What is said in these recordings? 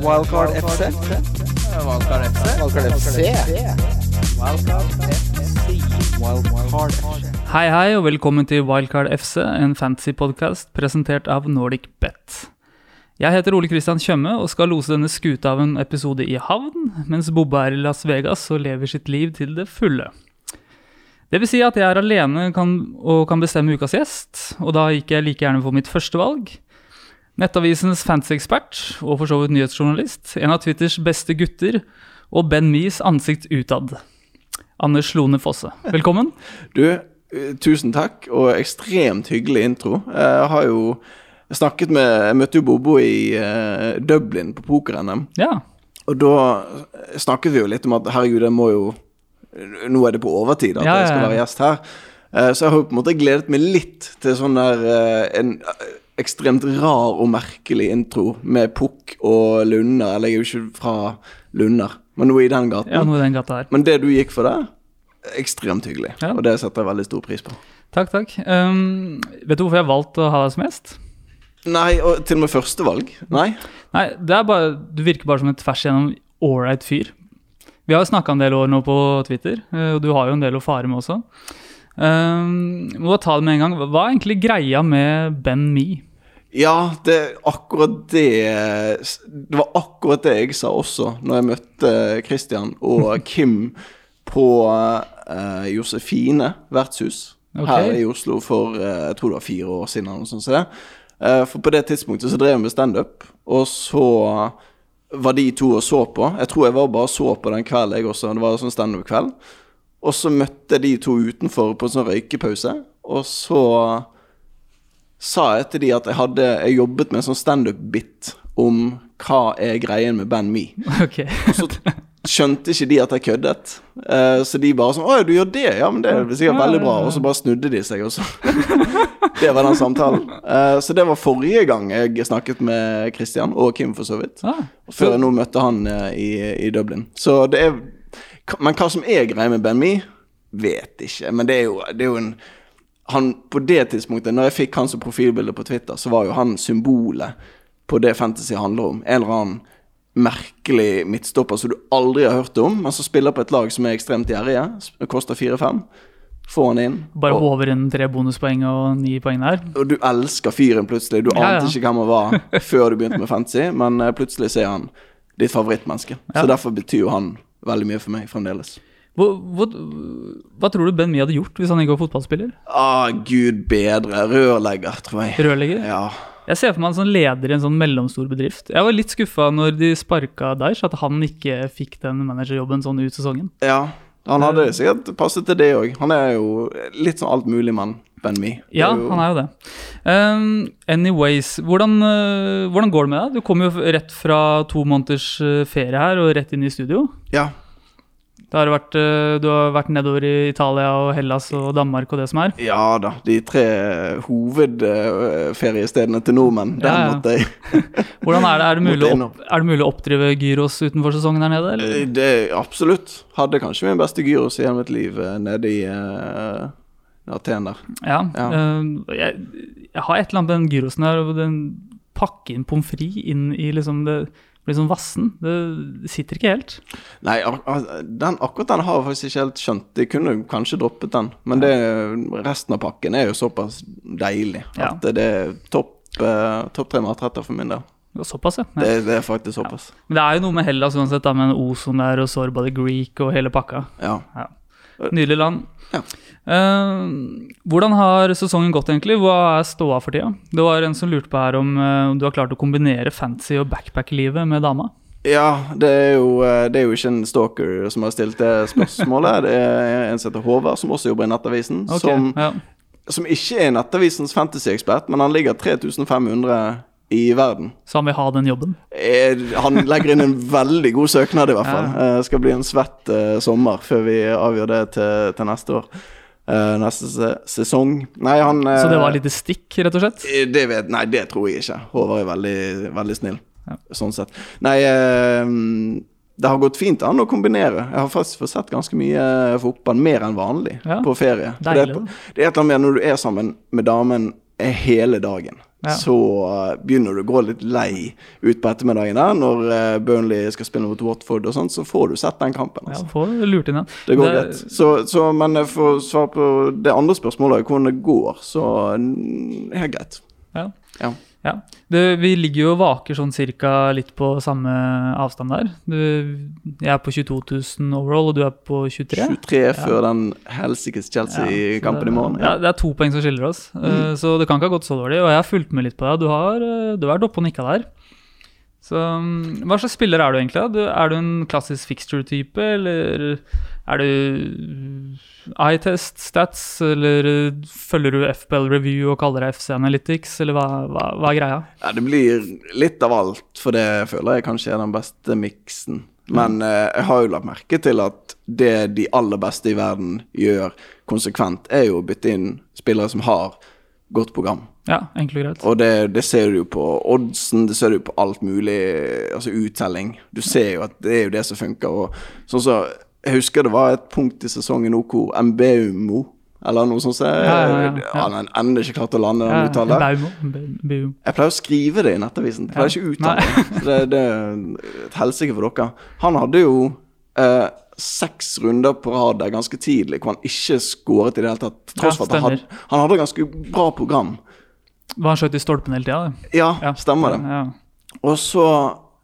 Wildcard FC. Wildcard FC. Wildcard FC. Wildcard FC. Hei, hei, og velkommen til Wildcard FC, en fantasy-podkast presentert av Nordic Bet. Jeg heter Ole Kristian Tjøme og skal lose denne skuta av en episode i havn, mens Bobbe er i Las Vegas og lever sitt liv til det fulle. Det vil si at jeg er alene kan, og kan bestemme ukas gjest, og da gikk jeg like gjerne for mitt første valg. Nettavisens fantasy-ekspert, og for så vidt nyhetsjournalist, en av Twitters beste gutter, og Ben Mies ansikt utad. Anders Lone Fosse, velkommen. Du, eh, tusen takk, og ekstremt hyggelig intro. Jeg har jo snakket med Jeg møtte jo Bobo i eh, Dublin på poker-NM. Ja, Og da snakket vi jo litt om at herregud, jeg må jo Nå er det på overtid at Ja, jeg skal ja, ja. være gjest her. Eh, Så jeg har jo på en måte gledet meg litt til sånn der En ekstremt rar og merkelig intro med Pukk og Lunder. Eller jeg er jo ikke fra Lunder, men noe i den gaten. ja noe i den gata her. Men det du gikk for der, ekstremt hyggelig. Ja. Og det setter jeg veldig stor pris på. Takk, takk. Um, vet du hvorfor jeg har valgt å ha deg som gjest? Nei, og til og med førstevalg? Nei? Nei, det er bare, Du virker bare som et tvers igjennom ålreit fyr. Vi har jo snakka en del år nå på Twitter, eh, og du har jo en del å fare med også. Um, må bare ta det med en gang. Hva er egentlig greia med Ben Me? Ja, det akkurat det Det var akkurat det jeg sa også når jeg møtte Christian og Kim på uh, Josefine vertshus okay. her i Oslo for uh, jeg tror det var fire år siden. eller noe sånt. så det. Eh, for på det tidspunktet så drev vi med standup, og så var de to og så på. Jeg tror jeg var bare så på den kvelden, jeg også. Det var sånn standup-kveld. Og så møtte de to utenfor på en sånn røykepause, og så sa jeg til de at jeg hadde Jeg jobbet med en sånn standup-bit om hva er greien med Band Me. Ok. Så skjønte ikke de at jeg køddet. Uh, så de bare sånn 'Å ja, du gjør det? Ja, men det er sikkert veldig bra.' Og så bare snudde de seg, og så Det var den samtalen. Uh, så det var forrige gang jeg snakket med Christian, og Kim for så vidt. Ah, Før jeg nå møtte han uh, i, i Dublin. Så det er Men hva som er greia med Ben Me, vet ikke. Men det er jo, det er jo en han, På det tidspunktet, når jeg fikk han som profilbilde på Twitter, så var jo han symbolet på det fantasy handler om. En eller annen merkelig midtstopper som du aldri har hørt om, men som spiller på et lag som er ekstremt gjerrige. Koster 4-5. Få han inn. bare og, håver inn tre bonuspoeng og ni poeng der. og du elsker fyren plutselig. Du Ja, ja. ante ikke hvem han var før du begynte med fantasy, men eh, plutselig så er han ditt favorittmenneske. Ja. Så derfor betyr jo han veldig mye for meg fremdeles. Hvor, hva, hva tror du Ben Mee hadde gjort hvis han ikke var fotballspiller? Ah, gud bedre. Rørlegger, tror jeg. Rørlegger? Ja. Jeg ser for meg en sånn leder i en sånn mellomstor bedrift. Jeg var litt skuffa når de sparka Daish, at han ikke fikk den managerjobben sånn ut sesongen. ja. Han hadde sikkert passet til det òg. Han er jo litt sånn altmuligmann, Ben Mee. Ja, jo- han er jo det. Um, anyways, hvordan, uh, hvordan går det med deg? Du kom jo rett fra to måneders uh, ferie her og rett inn i studio. Ja. Da har vært, uh, du har vært nedover i Italia og Hellas og Danmark og det som er. ja da. De tre hovedferiestedene til nordmenn. Den Ja, ja. måtte jeg Hvordan Er det Er det mulig, å er det mulig å oppdrive gyros utenfor sesongen der nede? Eller? Det Absolutt. Hadde kanskje min beste gyros i hele mitt liv eh, nede i uh, Aten der. Ja. Ja. uh, jeg, jeg har et eller annet med den gyrosen der, og den pakke inn pommes frites inn i liksom det blir sånn vassen. Det, sitter ikke helt. Nei, den, akkurat den har jeg faktisk ikke helt skjønt. De kunne kanskje droppet den, men det, resten av pakken er jo såpass deilig Ja. at det er topp eh, topp tre matretter for min del. Såpass, ja. Det, det er faktisk såpass. Men det er jo noe med Hellas uansett, da, med en Ozon der og Sorba the Greek og hele pakka. Ja. Ja. Nydelig land. Ja. Uh, hvordan har sesongen gått, egentlig? Hva er ståa for tida? Det var en som lurte på her om uh, du har klart å kombinere fantasy og backpack-livet med dama. Ja, det er, jo, eh, det er jo ikke en stalker som har stilt det spørsmålet. Det er en som heter Håvard, som også jobber i Nettavisen. Okay, Som, ja. som ikke er Nettavisens fantasy-ekspert, men han ligger 3500 i verden. Så han vil ha den jobben? Er, Han legger inn en veldig god søknad, i hvert fall. Det skal bli en svett uh, sommer før vi avgjør det til, til neste år. Uh, neste se sesong. Nei, han eh, Så det var lite stikk, rett og slett? Eh, Det vet, nei, det tror jeg ikke. Håvard er veldig, veldig snill. Ja. Sånn sett. Nei, eh, det har gått fint an å kombinere. Jeg har faktisk fått sett ganske mye fotball, mer enn vanlig, Ja. på ferie. Det, er, det er et eller annet med når du er sammen med damen hele dagen. Ja. så eh, begynner du å gå litt lei ut på ettermiddagen der, når eh, Burnley skal spille mot Watford og sånn, så får du sett den kampen. Altså. Ja, får få lurt inn den. Det går Det- greit. Så, så, men eh, for å svare på det andre spørsmålet, hvordan det går, så mm, helt greit. Ja. Ja. Ja. Det, vi ligger jo og vaker sånn cirka litt på samme avstand der. Du, jeg er på 22 000 overall, og du er på 23? 23 før den helsikes Chelsea-kampen ja, i morgen. Ja, Ja. det er to poeng som skiller oss, eh, så det kan ikke ha gått så dårlig. Og jeg har fulgt med litt på deg. Du har, eh, du har vært oppe og nikka der. Så mm, Hva slags spiller er du egentlig? Du, er du en klassisk fixture-type, eller er du eye-test, stats, eller eh, følger du FBL Review og kaller deg FC Analytics, eller hva, hva, hva er greia? Ja, det blir litt av alt, for det føler jeg kanskje er den beste miksen. Men eh, jeg har jo lagt merke til at det de aller beste i verden gjør konsekvent, er jo å bytte inn spillere som har godt program. Ja, enkelt og greit. Og det, det ser du jo på oddsen, det ser du på alt mulig, altså uttelling. Du ser jo at det er jo det som funker. Og sånn så, jeg husker det var et punkt i sesongen nå hvor MBUMO eller noe sånt, så jeg, Ja, ja, ja, han ennå ikke klart å lande den Ja, uttalen. Jeg pleier å skrive det i Nettavisen. Jeg pleier ikke å uttale det. Det. Er et helsike for dere. Han hadde jo eh, seks runder på rad der ganske tidlig hvor han ikke skåret i det hele tatt. Tross for at han hadde, han hadde ganske bra program. Var han skjøt i stolpen hele tida? Ja, Ja. stemmer det. Ja. Og så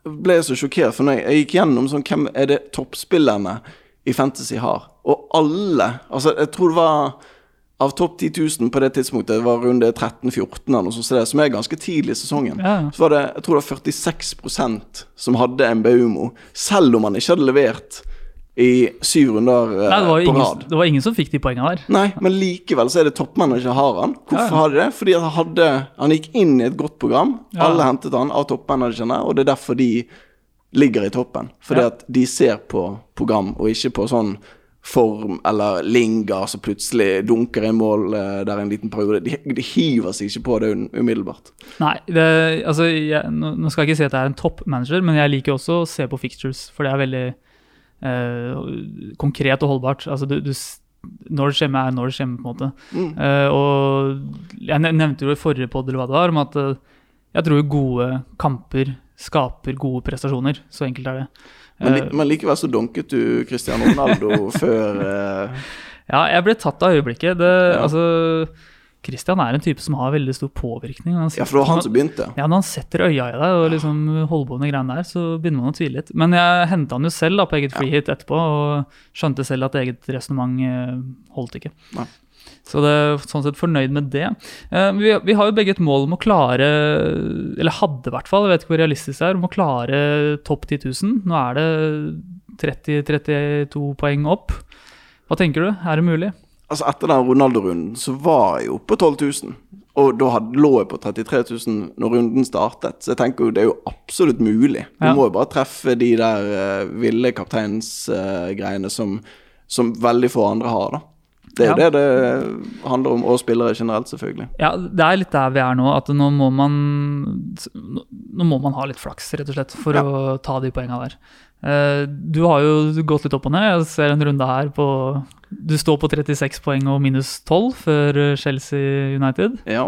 ble jeg så sjokkert, for når jeg, gikk gjennom sånn Hvem er det toppspillerne i Fantasy har? Og alle Altså, jeg tror det var av topp 10 000 på det tidspunktet, det var runde 13-14 eller noe sånt, så det, som er ganske tidlig i sesongen, ja. så var det jeg tror det var 46% som hadde en Baumo, selv om han ikke hadde levert i syv runder eh, Nei, det var, jo på ingen, rad. det var ingen som fikk de poengene der. Nei, men likevel så er det toppmanager har han. Hvorfor Ja, ja. har de det? Fordi han hadde Han gikk inn i et godt program. Ja. Alle hentet han av toppmanagerne, og det er derfor de ligger i toppen. Fordi at de ser på program, og ikke på sånn form eller linger som plutselig dunker i mål eh, der en liten periode. De, de hiver seg ikke på det umiddelbart. Nei, det, altså, jeg, nå skal jeg ikke si at jeg er en toppmanager, men jeg liker også å se på fixtures, for det er veldig eh, konkret og holdbart. Altså, du, du, når det skjer, er når det skjer, på en måte. Mm. Eh, og jeg nevnte jo i forrige podd eller hva det var, om at eh, jeg tror gode kamper skaper gode prestasjoner. Så enkelt er det. Men, li, Eh, men likevel så dunket du Cristiano Ronaldo før eh, Ja, jeg ble tatt av øyeblikket. Det, Ja. altså, Christian er en type som har veldig stor påvirkning. Han Ja, for det var han som begynte. Ja, Når han setter øya i deg og liksom holder på med greiene der, så begynner man å tvile litt. Men jeg henta han jo selv da på eget free hit etterpå, og skjønte selv at eget resonnement eh, holdt ikke. Ja. Så det er sånn sett fornøyd med det. Eh, vi, vi har jo begge et mål om å klare, eller hadde i hvert fall, jeg vet ikke hvor realistisk det er, om å klare topp 10 000. Nå er det 30-32 poeng opp. Hva tenker du, er det mulig? Altså Etter den Ronaldo-runden så var jeg jo på 12 000. Og da hadde, lå jeg på 33 000 når runden startet. Så jeg tenker jo det er jo absolutt mulig. Du Ja. må jo bare treffe de der uh, ville kapteinsgreiene som, som veldig få andre har, da. Det er jo Ja. det det handler om, og spillere generelt, selvfølgelig. Ja, det er litt der vi er nå, at nå må man Nå må man ha litt flaks, rett og slett, for Ja. å ta de poengene der. Eh, Du har jo gått litt opp og ned. Jeg ser en runde her på Du står på 36 poeng og minus 12 før Chelsea United. Ja,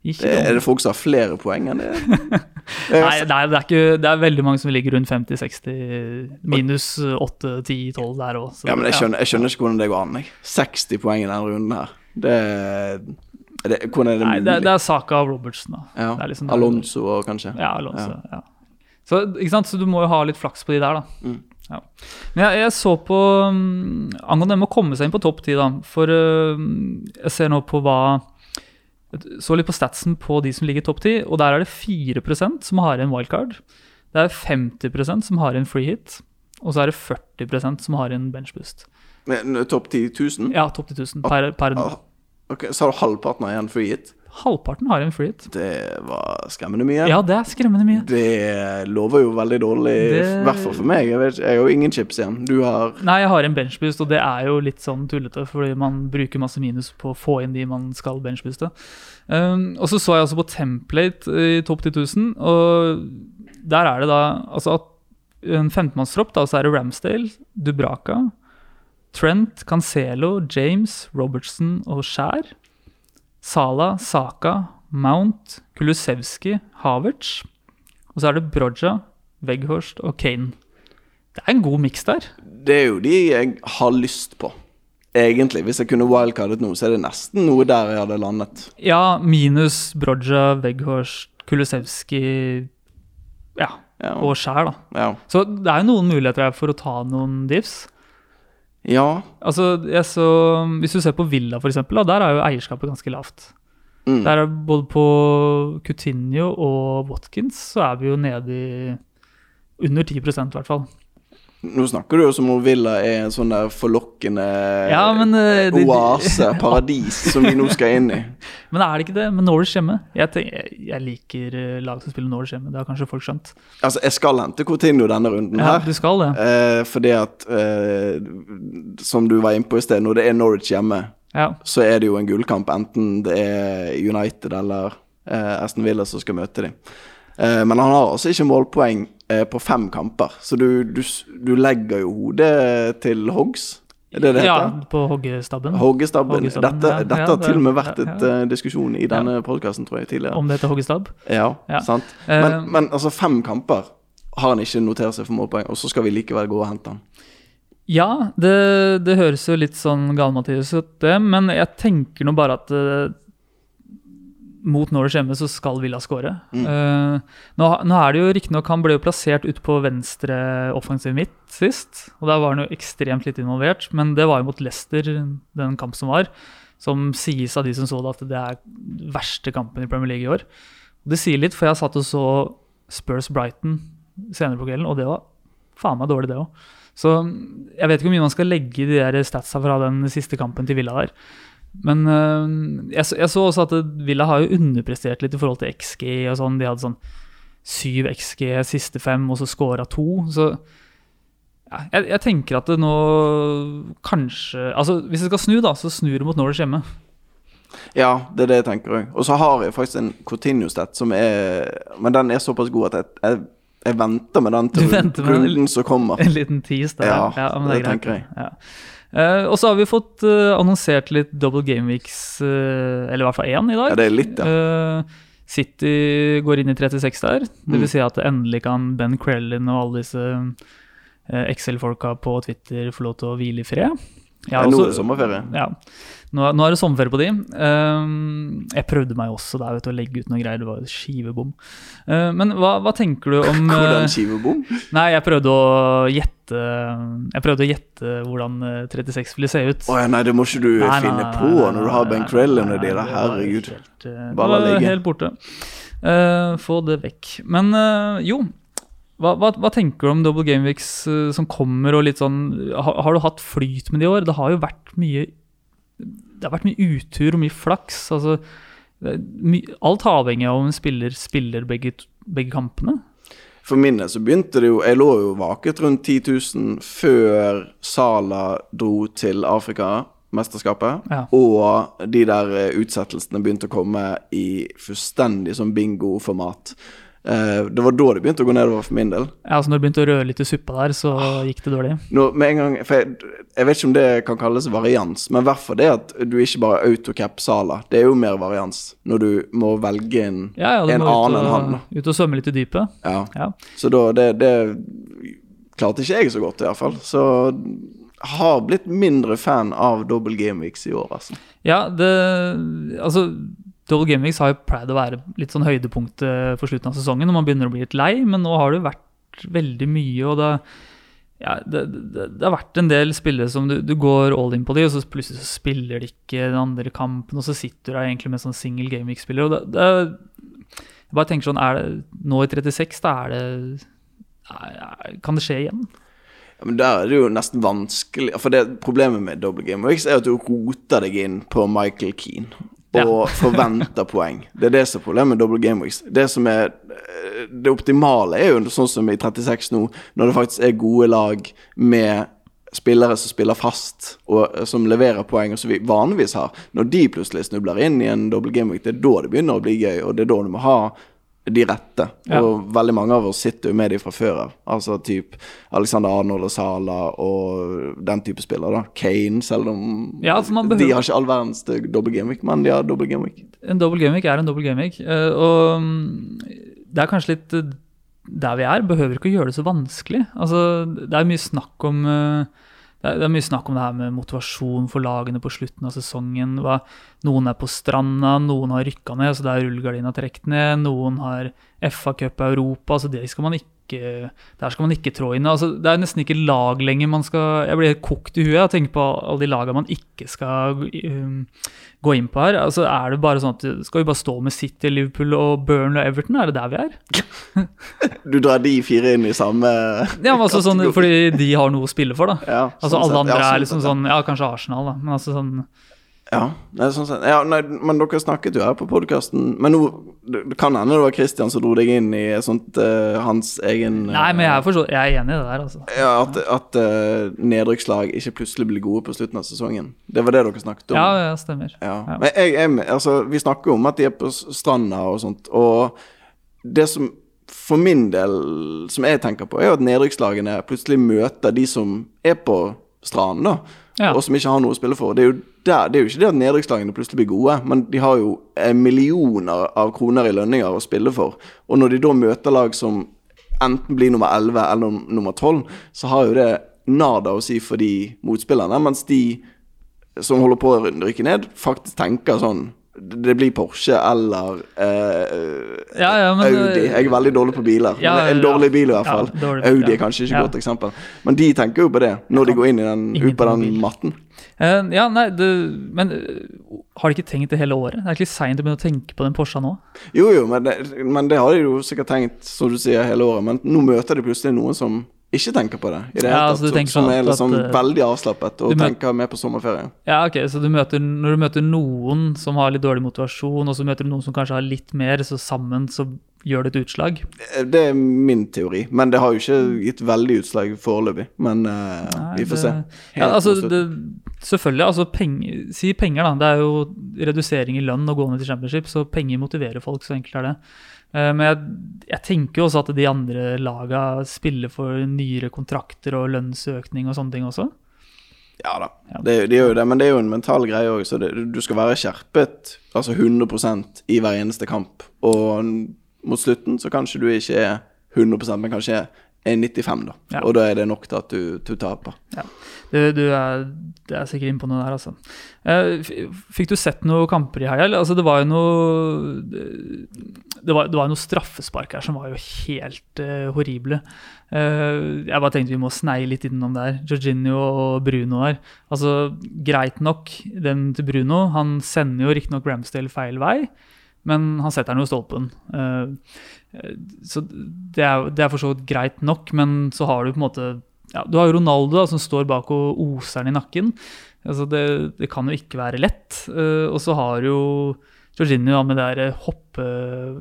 Ikke Er det folk som har flere poeng enn det? Nei, nei det, er ikke, det er veldig mange som ligger rundt 50-60, minus 8-10-12 der òg. Ja, men jeg skjønner, jeg skjønner ikke hvordan det går an. Jeg. 60 poeng i denne runden her. Det, det er det Nei, det, det er Saka og Robertsen, da. ja. er liksom- Alonso og kanskje. Ja, Alonso. Ja. Så, så du må jo ha litt flaks på de der, da. Mm. Ja. Men jeg, jeg så på um, Angående det med å komme seg inn på topp ti, da. For uh, jeg ser nå på hva Så litt på statsen på de som ligger i topp ti, og der er det 4% som har en wildcard. Det er 50% som har en free hit, og så er det 40% som har en benchboost. Men eh, topp 10 000? Ja, topp 10 000 per, per Ah, Ok, Så har du halvparten av igjen free hit? Halvparten har en flyt. Det var skremmende mye. Ja, det er skremmende mye. Det lover jo veldig dårlig, i Det- hvert fall for meg. Jeg, vet, jeg har jo ingen chips igjen. Du har Nei, jeg har en benchboost, og det er jo litt sånn tullete, fordi man bruker masse minus på å få inn de man skal benchbooste. Um, og så så jeg også på template i topp 10 000, og der er det da altså at en 15-mannstropp, da, så er det Ramsdale, Dubraka, Trent, Cancelo, James, Robertson og Skjær. Sala, Saka, Mount, Kulusevski, Havertz. Og så er det Broja, Weghorst og Kane. Det er en god miks der. Det er jo de jeg har lyst på. Egentlig. Hvis jeg kunne wildcardet noe, så er det nesten noe der jeg hadde landet. Ja, minus Broja, Weghorst, Kulusevski ja, Ja. og Skjær, da. Ja. Så det er jo noen muligheter her for å ta noen diffs. Ja. Altså, så, Hvis du ser på Villa, for eksempel, der er jo eierskapet ganske lavt. Mm. Der er Både på Coutinho og Watkins så er vi jo nede i under 10% i hvert fall. Nå snakker du jo som om Villa er en sånn der forlokkende Ja, men, eh, de- de- oase, paradis, som vi nå skal inn i. Men er det ikke det med Norwich hjemme? Jeg, tenker, jeg, liker eh, lag som spiller Norwich hjemme, det har kanskje folk skjønt. Altså, jeg skal hente Coutinho denne runden Ja, her. du skal det. Eh, fordi at eh, Som du var inne på i sted, når det er Norwich hjemme, Ja. så er det jo en gullkamp, enten det er United eller eh, Aston Villa som skal møte dem. Eh, men han har altså ikke målpoeng eh, på fem kamper, så du, du, du legger jo hodet til hoggs. Det det ja, på hoggestabben. Hoggestabben. Hoggestabben, Dette, ja, dette ja, har til og med vært et ja, eh, diskusjon i denne podkasten, tror jeg, tidligere. Om det heter hoggestab. Ja, Ja. sant. Men, Men, men altså, fem kamper har han ikke notert seg for målpoeng, og så skal vi likevel gå og hente han. Ja, det, det høres jo litt sånn gal-Mathias ut, det, men jeg tenker nå bare at mot Norwich hjemme så skal Villa skåre. Mm. Uh, nå, nå er det jo riktignok Han ble jo plassert ut på venstre offensiv midt sist, og der var han jo ekstremt litt involvert, men det var jo mot Leicester, den kamp som var, som sies av de som så det, at det er verste kampen i Premier League i år. Og det sier litt, for jeg satt og så Spurs Brighton senere på kvelden, og det var faen meg dårlig, det òg. Så jeg vet ikke hvor mye man skal legge i de der statsa fra den siste kampen til Villa der. Men øh, jeg, jeg så også at Villa har jo underprestert litt i forhold til XG og sånn. De hadde sånn syv XG siste fem, og så scora to. Så ja, jeg, jeg tenker at det nå kanskje Altså, hvis det skal snu, da, så snur det mot Norwich hjemme. Ja, det er det jeg tenker òg. Og så har jeg faktisk en Coutinho-stat som er Men den er såpass god at jeg, jeg, jeg venter med den til runden som kommer. En liten tease der. Ja, men det greit. tenker jeg. Ja. Eh, og så har vi fått uh, annonsert litt double game weeks, uh, eller i hvert fall én i dag. Ja, det er litt, ja. City går inn i 36 der. Det vil Mm. si at endelig kan Ben Crellin og alle disse Excel-folka på Twitter få lov til å hvile i fred. Jeg har også- er sommerferie. Ja. Nå, nå er det sommerferie på de. Ehm, jeg prøvde meg også der vet du, å legge ut noen greier. Det var skivebom. Uh, men hva, hva tenker du om eh, Hvordan skivebom? Nei, jeg prøvde å gjette Jeg prøvde å gjette hvordan eh, 36 ville se ut. Oh, ja, nei, det må ikke du Nei, finne nei, på nei, når du har Ben Crell under nei, og de nei, der. det Herregud. Helt, eh, Bare la det ligge. helt borte. Uh, få det vekk. Men uh, jo, hva, hva, hva tenker du om Double Game Weeks uh, som kommer, og litt sånn har, har du hatt flyt med de i år? Det har jo vært mye Det har vært mye utur og mye flaks. Altså, det er my, alt avhengig av om en spiller spiller begge, begge kampene. For min så begynte det jo Jeg lå jo vaket rundt 10 000 før Sala dro til Afrikamesterskapet. Ja. Og de der eh, utsettelsene begynte å komme i fullstendig sånn bingo-format. Eh, det var da det begynte å gå nedover for min del. Ja, altså Når det begynte å røre litt i suppa der, så gikk det dårlig. Nå, med en gang, jeg, jeg vet ikke om det kan kalles varians, men i hvert fall det at du ikke bare autocap Sala. Det er jo mer varians når du må velge en, Ja, ja, en annen enn han. ut og svømme litt i dypet. Ja. Ja. Så da det, det klarte ikke jeg så godt, i hvert fall. Så har blitt mindre fan av double game weeks i år, altså. Ja, det Altså, Double Game Weeks har jo pleid å være litt sånn høydepunktet for slutten av sesongen, når man begynner å bli litt lei, men nå har det jo vært veldig mye, og det ja, det, det, det har vært en del spillere som du, du går all in på de, og så plutselig så spiller de ikke den andre kampen, og så sitter du der egentlig med sånn single game week-spiller. og det, Jeg bare tenker sånn, er det nå i 36, da er det Kan det skje igjen? Ja, men der er det jo nesten vanskelig For det problemet med double game weeks er at du roter deg inn på Michael Keane. Og forventer poeng. Det er det som er problemet med double game weeks. Det som er eh, Det optimale er jo sånn som i 36 nå, når det faktisk er gode lag med spillere som spiller fast, og eh, som leverer poeng, og som vi vanligvis har. Når de plutselig snubler inn i en double game week, det er da det begynner å bli gøy, og det er da du må ha de rette. Ja. Og veldig mange av oss sitter jo med de fra før av. Altså typ Alexander Arnold og Sala og den type spillere. da. Kane, selv om Ja, altså, man de har ikke all verdens dobbel gameweek, men de har dobbel gameweek. En dobbel gameweek er en dobbel gameweek. eh, og mm, det er kanskje litt eh, der vi er. Behøver ikke å gjøre det så vanskelig. Altså, det er mye snakk om eh, det er, det er mye snakk om det her med motivasjon for lagene på slutten av sesongen. Hva, noen er på stranda, noen har rykka ned, så det er rullegardina trukket ned. Noen har FA-cup Europa, så det skal man ikke der skal man ikke trå inn. Altså, det er nesten ikke lag lenger man skal Jeg blir helt kokt i huet av å tenke på alle de lagene man ikke skal um, gå inn på her. Altså, er det bare sånn at Skal vi bare stå med City, Liverpool og Burnley og Everton? Er det der vi er? Du drar de fire inn i samme Ja, men altså sånn, Fordi de har noe å spille for, da. Ja, Altså sånn Alle sett. andre Ja, sånn er liksom sånn Ja, kanskje Arsenal, da. Men altså sånn Ja, sånn ja nei, men dere snakket jo her på podkasten Men nå det, kan hende det var Christian som dro deg inn i sånt uh, hans egen uh, Nei, men jeg er, forstå, jeg er enig i det der, altså. Ja, At, at uh, nedrykkslag ikke plutselig blir gode på slutten av sesongen. Det var det dere snakket om. Ja, ja, stemmer. Ja. Ja. Men jeg, jeg, altså, vi snakker jo om at de er på stranda og sånt. Og det som for min del, som jeg tenker på, er jo at nedrykkslagene plutselig møter de som er på stranden, da. Ja. Og som ikke har noe å spille for. Det er, jo der, det er jo ikke det at nedrykkslagene plutselig blir gode, men de har jo eh, millioner av kroner i lønninger å spille for. Og når de da møter lag som enten blir nummer 11 eller nummer 12, så har jo det nada å si for de motspillerne, mens de som holder på å rykke ned, faktisk tenker sånn Det blir Porsche eller eh, Ja, ja, men, Audi. Jeg er veldig dårlig på biler. Ja, en dårlig bil i hvert fall. dårlig- Audi er kanskje ikke et godt eksempel. Men de tenker jo på det når de går inn i den, ut på den matten. Uh, ja, nei, det, men uh, har de ikke tenkt det hele året? Det er ikke litt seint å begynne å tenke på den Porscha nå? Jo, jo, men det, men det har de jo sikkert tenkt, som du sier, hele året. Men nå møter de plutselig noen som ikke tenker på det. I det Ja, altså, tatt, som, som sånn er liksom at, eh, veldig avslappet og tenker mer på sommerferie. Ja, ok, så du møter, når du møter noen som har litt dårlig motivasjon, og så møter du noen som kanskje har litt mer, så sammen så gjør det et utslag? Eh, Det er min teori, men det har jo ikke gitt veldig utslag foreløpig. Men uh, Nei, vi får det- se. Ja, altså, det, selvfølgelig, altså penger, si penger da, det er jo redusering i lønn og gå ned til championship, så penger motiverer folk, så enkelt er det. Eh, Men jeg, jeg tenker jo også at de andre laga spiller for nyere kontrakter og lønnsøkning og sånne ting også. Ja da, det, det gjør jo det, men det er jo en mental greie òg. Så det, du skal være skjerpet altså 100% i hver eneste kamp. Og mot slutten så kanskje du ikke er 100% men kanskje 95 da. Ja. Og da er det nok til at du, du taper. Ja, du, du er, det er sikkert inne på noe der, altså. Eh, Fikk du sett noen kamper i helga? Altså, det var jo noe det var, det var noe straffespark her som var jo helt uh, horrible. Uh, jeg bare tenkte vi må sneie litt innom der. Jorginho og Bruno her. Altså, Greit nok, den til Bruno. Han sender jo riktignok Ramsdale feil vei, men han setter den jo i stolpen. Eh, så det er, det er for så vidt greit nok, men så har du på en måte ja, Du har jo Ronaldo da, som står bak og oser den i nakken. Altså det, det kan jo ikke være lett. Eh, og så har jo Jorginho da, med det der hoppe...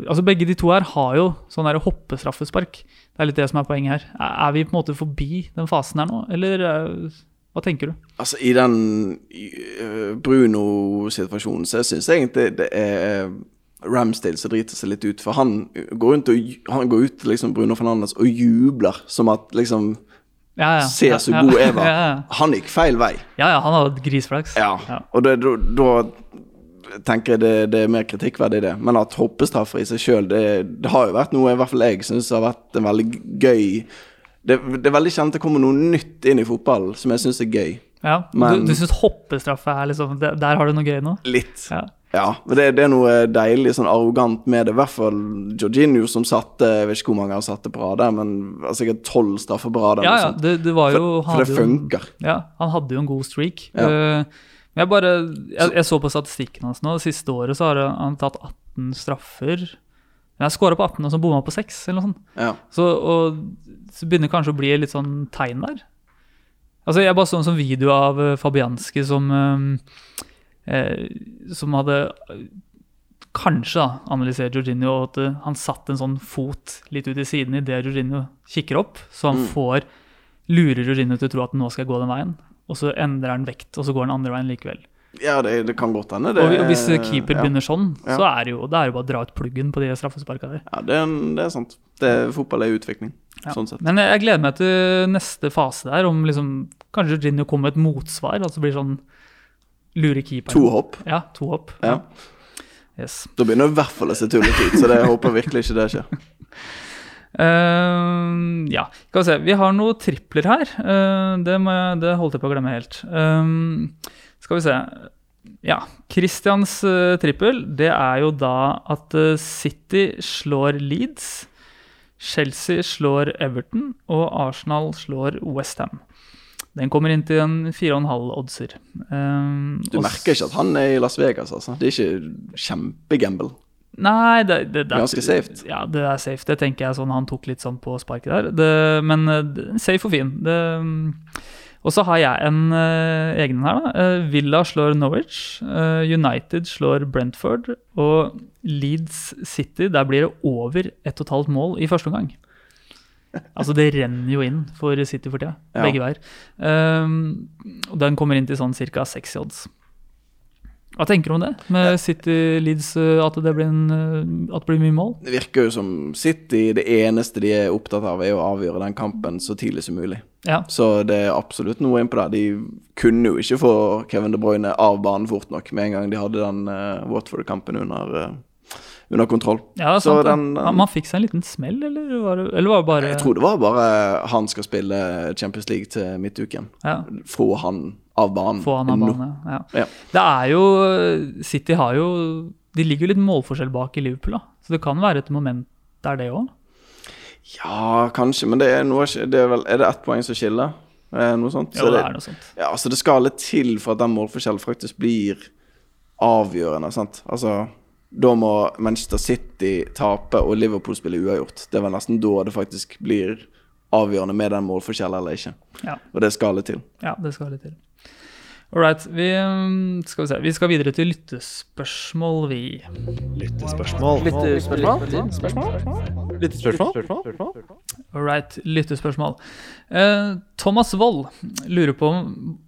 Altså Begge de to her har jo sånn der hoppestraffespark. Det er litt det som er poenget her. Er, vi på en måte forbi den fasen her nå, eller eh, hva tenker du? Altså, i den Bruno-situasjonen så syns jeg egentlig det er Ramsdale som driter seg litt ut. For han går rundt og han går ut liksom Bruno Fernandes og jubler som at liksom Ja, ja. Se så ja, god jeg var. Han gikk feil vei. ja, ja han hadde grisflaks. Ja. Ja. Og det, da, da tenker jeg det, det er mer kritikkverdig, det. Men at hoppestraffer i seg sjøl, det, det har jo vært noe i hvert fall jeg syns har vært en veldig gøy det, er veldig kjent det kommer noe nytt inn i fotballen som jeg syns er gøy. Ja, Men- Du, du syns hoppestraffe er liksom Der har du noe gøy nå? Litt. Ja. Ja, men det, det er noe deilig sånn arrogant med det. I hvert fall Jorginho som satte Jeg vet ikke hvor mange han satte på rad men altså, sikkert tolv straffer på rad. Ja, ja, det, det var jo For, for det funker. jo. Ja, han hadde jo en god streak. Ja. Uh, men jeg bare jeg, jeg så på statistikken hans nå. Det siste året så har han tatt 18 straffer. Jeg skåra på 18, og så bomma på 6, eller noe sånt. Ja. Så, og, så begynner kanskje å bli litt sånn tegn der. Altså, Jeg bare så en sånn video av eh, Fabianski som eh, Som hadde eh, kanskje da, analysert Jorginho, og at eh, han satt en sånn fot litt ut i siden idet Jorginho kikker opp, så han Mm. får lurer Jorginho til å tro at nå skal jeg gå den veien, og så endrer han vekt, og så går han andre veien likevel. Ja, det, det kan godt hende. Og, og hvis keeper ja. begynner sånn, så er det jo, det er jo bare å dra ut pluggen på de straffesparka der. Ja, det, er- det er sant. Det, fotball er utvikling, Ja. sånn sett. Men jeg, jeg gleder meg til neste fase der, om liksom kanskje Jorginho kommer med et motsvar. Altså blir sånn lure keeper. To hopp. Ja, to hopp. Ja. Yes. Da begynner det i hvert fall å se tullete ut, så det jeg håper virkelig ikke det skjer. Uh, ja, skal vi se. Vi har noen tripler her. Uh, det, må jeg, det holdt jeg på å glemme helt. Uh, skal vi se. Ja. Christians eh, trippel, det er jo da at eh, City slår Leeds. Chelsea slår Everton, og Arsenal slår Westham. Den kommer inn til en 4,5 oddser. Um, Du merker ikke at han er i Las Vegas, altså. Det er ikke kjempegamble. Nei, det, det, det Ganske safe. Ja, det er safe. Det tenker jeg sånn han tok litt sånn på sparket der. Det, men eh, safe og fin. Det, mm. og så har jeg en uh, egen her, da. Eh, Villa slår Norwich. Uh, United slår Brentford. Og Leeds City, der blir det over ett og et halvt mål i første omgang. Altså, det renner jo inn for City for tida. Ja. Begge veier. Um, og den kommer inn til sånn ca. 60 odds. Hva tenker du om det? Med City Leeds, eh, at det blir, en, eh, at det blir mye mål? Det virker jo som City, det eneste de er opptatt av, er å avgjøre den kampen så tidlig som mulig. Ja. Så det er absolutt noe innpå der. De kunne jo ikke få Kevin De Bruyne av banen fort nok med en gang de hadde den uh, Watford-kampen under, eh, under kontroll. Ja, det er sant. det. den, den- Man fikk seg en liten smell, eller var det, eller var det bare Jeg tror det var bare han skal spille Champions League til midtuken. ja, Få han av banen. Få han av banen? Ja. Ja. Det er jo City har jo De ligger jo litt målforskjell bak i Liverpool, da. Så det kan være et moment der, det òg. Ja, kanskje, men det er, noe, det er vel Er det ett poeng som skiller? Eh, noe sånt? Jo, Så det er noe sånt. Ja, så Det skal litt til for at den målforskjellen faktisk blir avgjørende. sant? Altså, Da må Manchester City tape og Liverpool spille uavgjort. Det er vel nesten da det faktisk blir avgjørende med den målforskjellen eller ikke. Ja. Og det skal litt til. Ja, det skal litt til. All right. Vi, um, skal vi, se. vi skal videre til lyttespørsmål, vi. Lyttespørsmål. Lyttespørsmål? All right. Lyttespørsmål. Uh, Thomas Wold lurer på om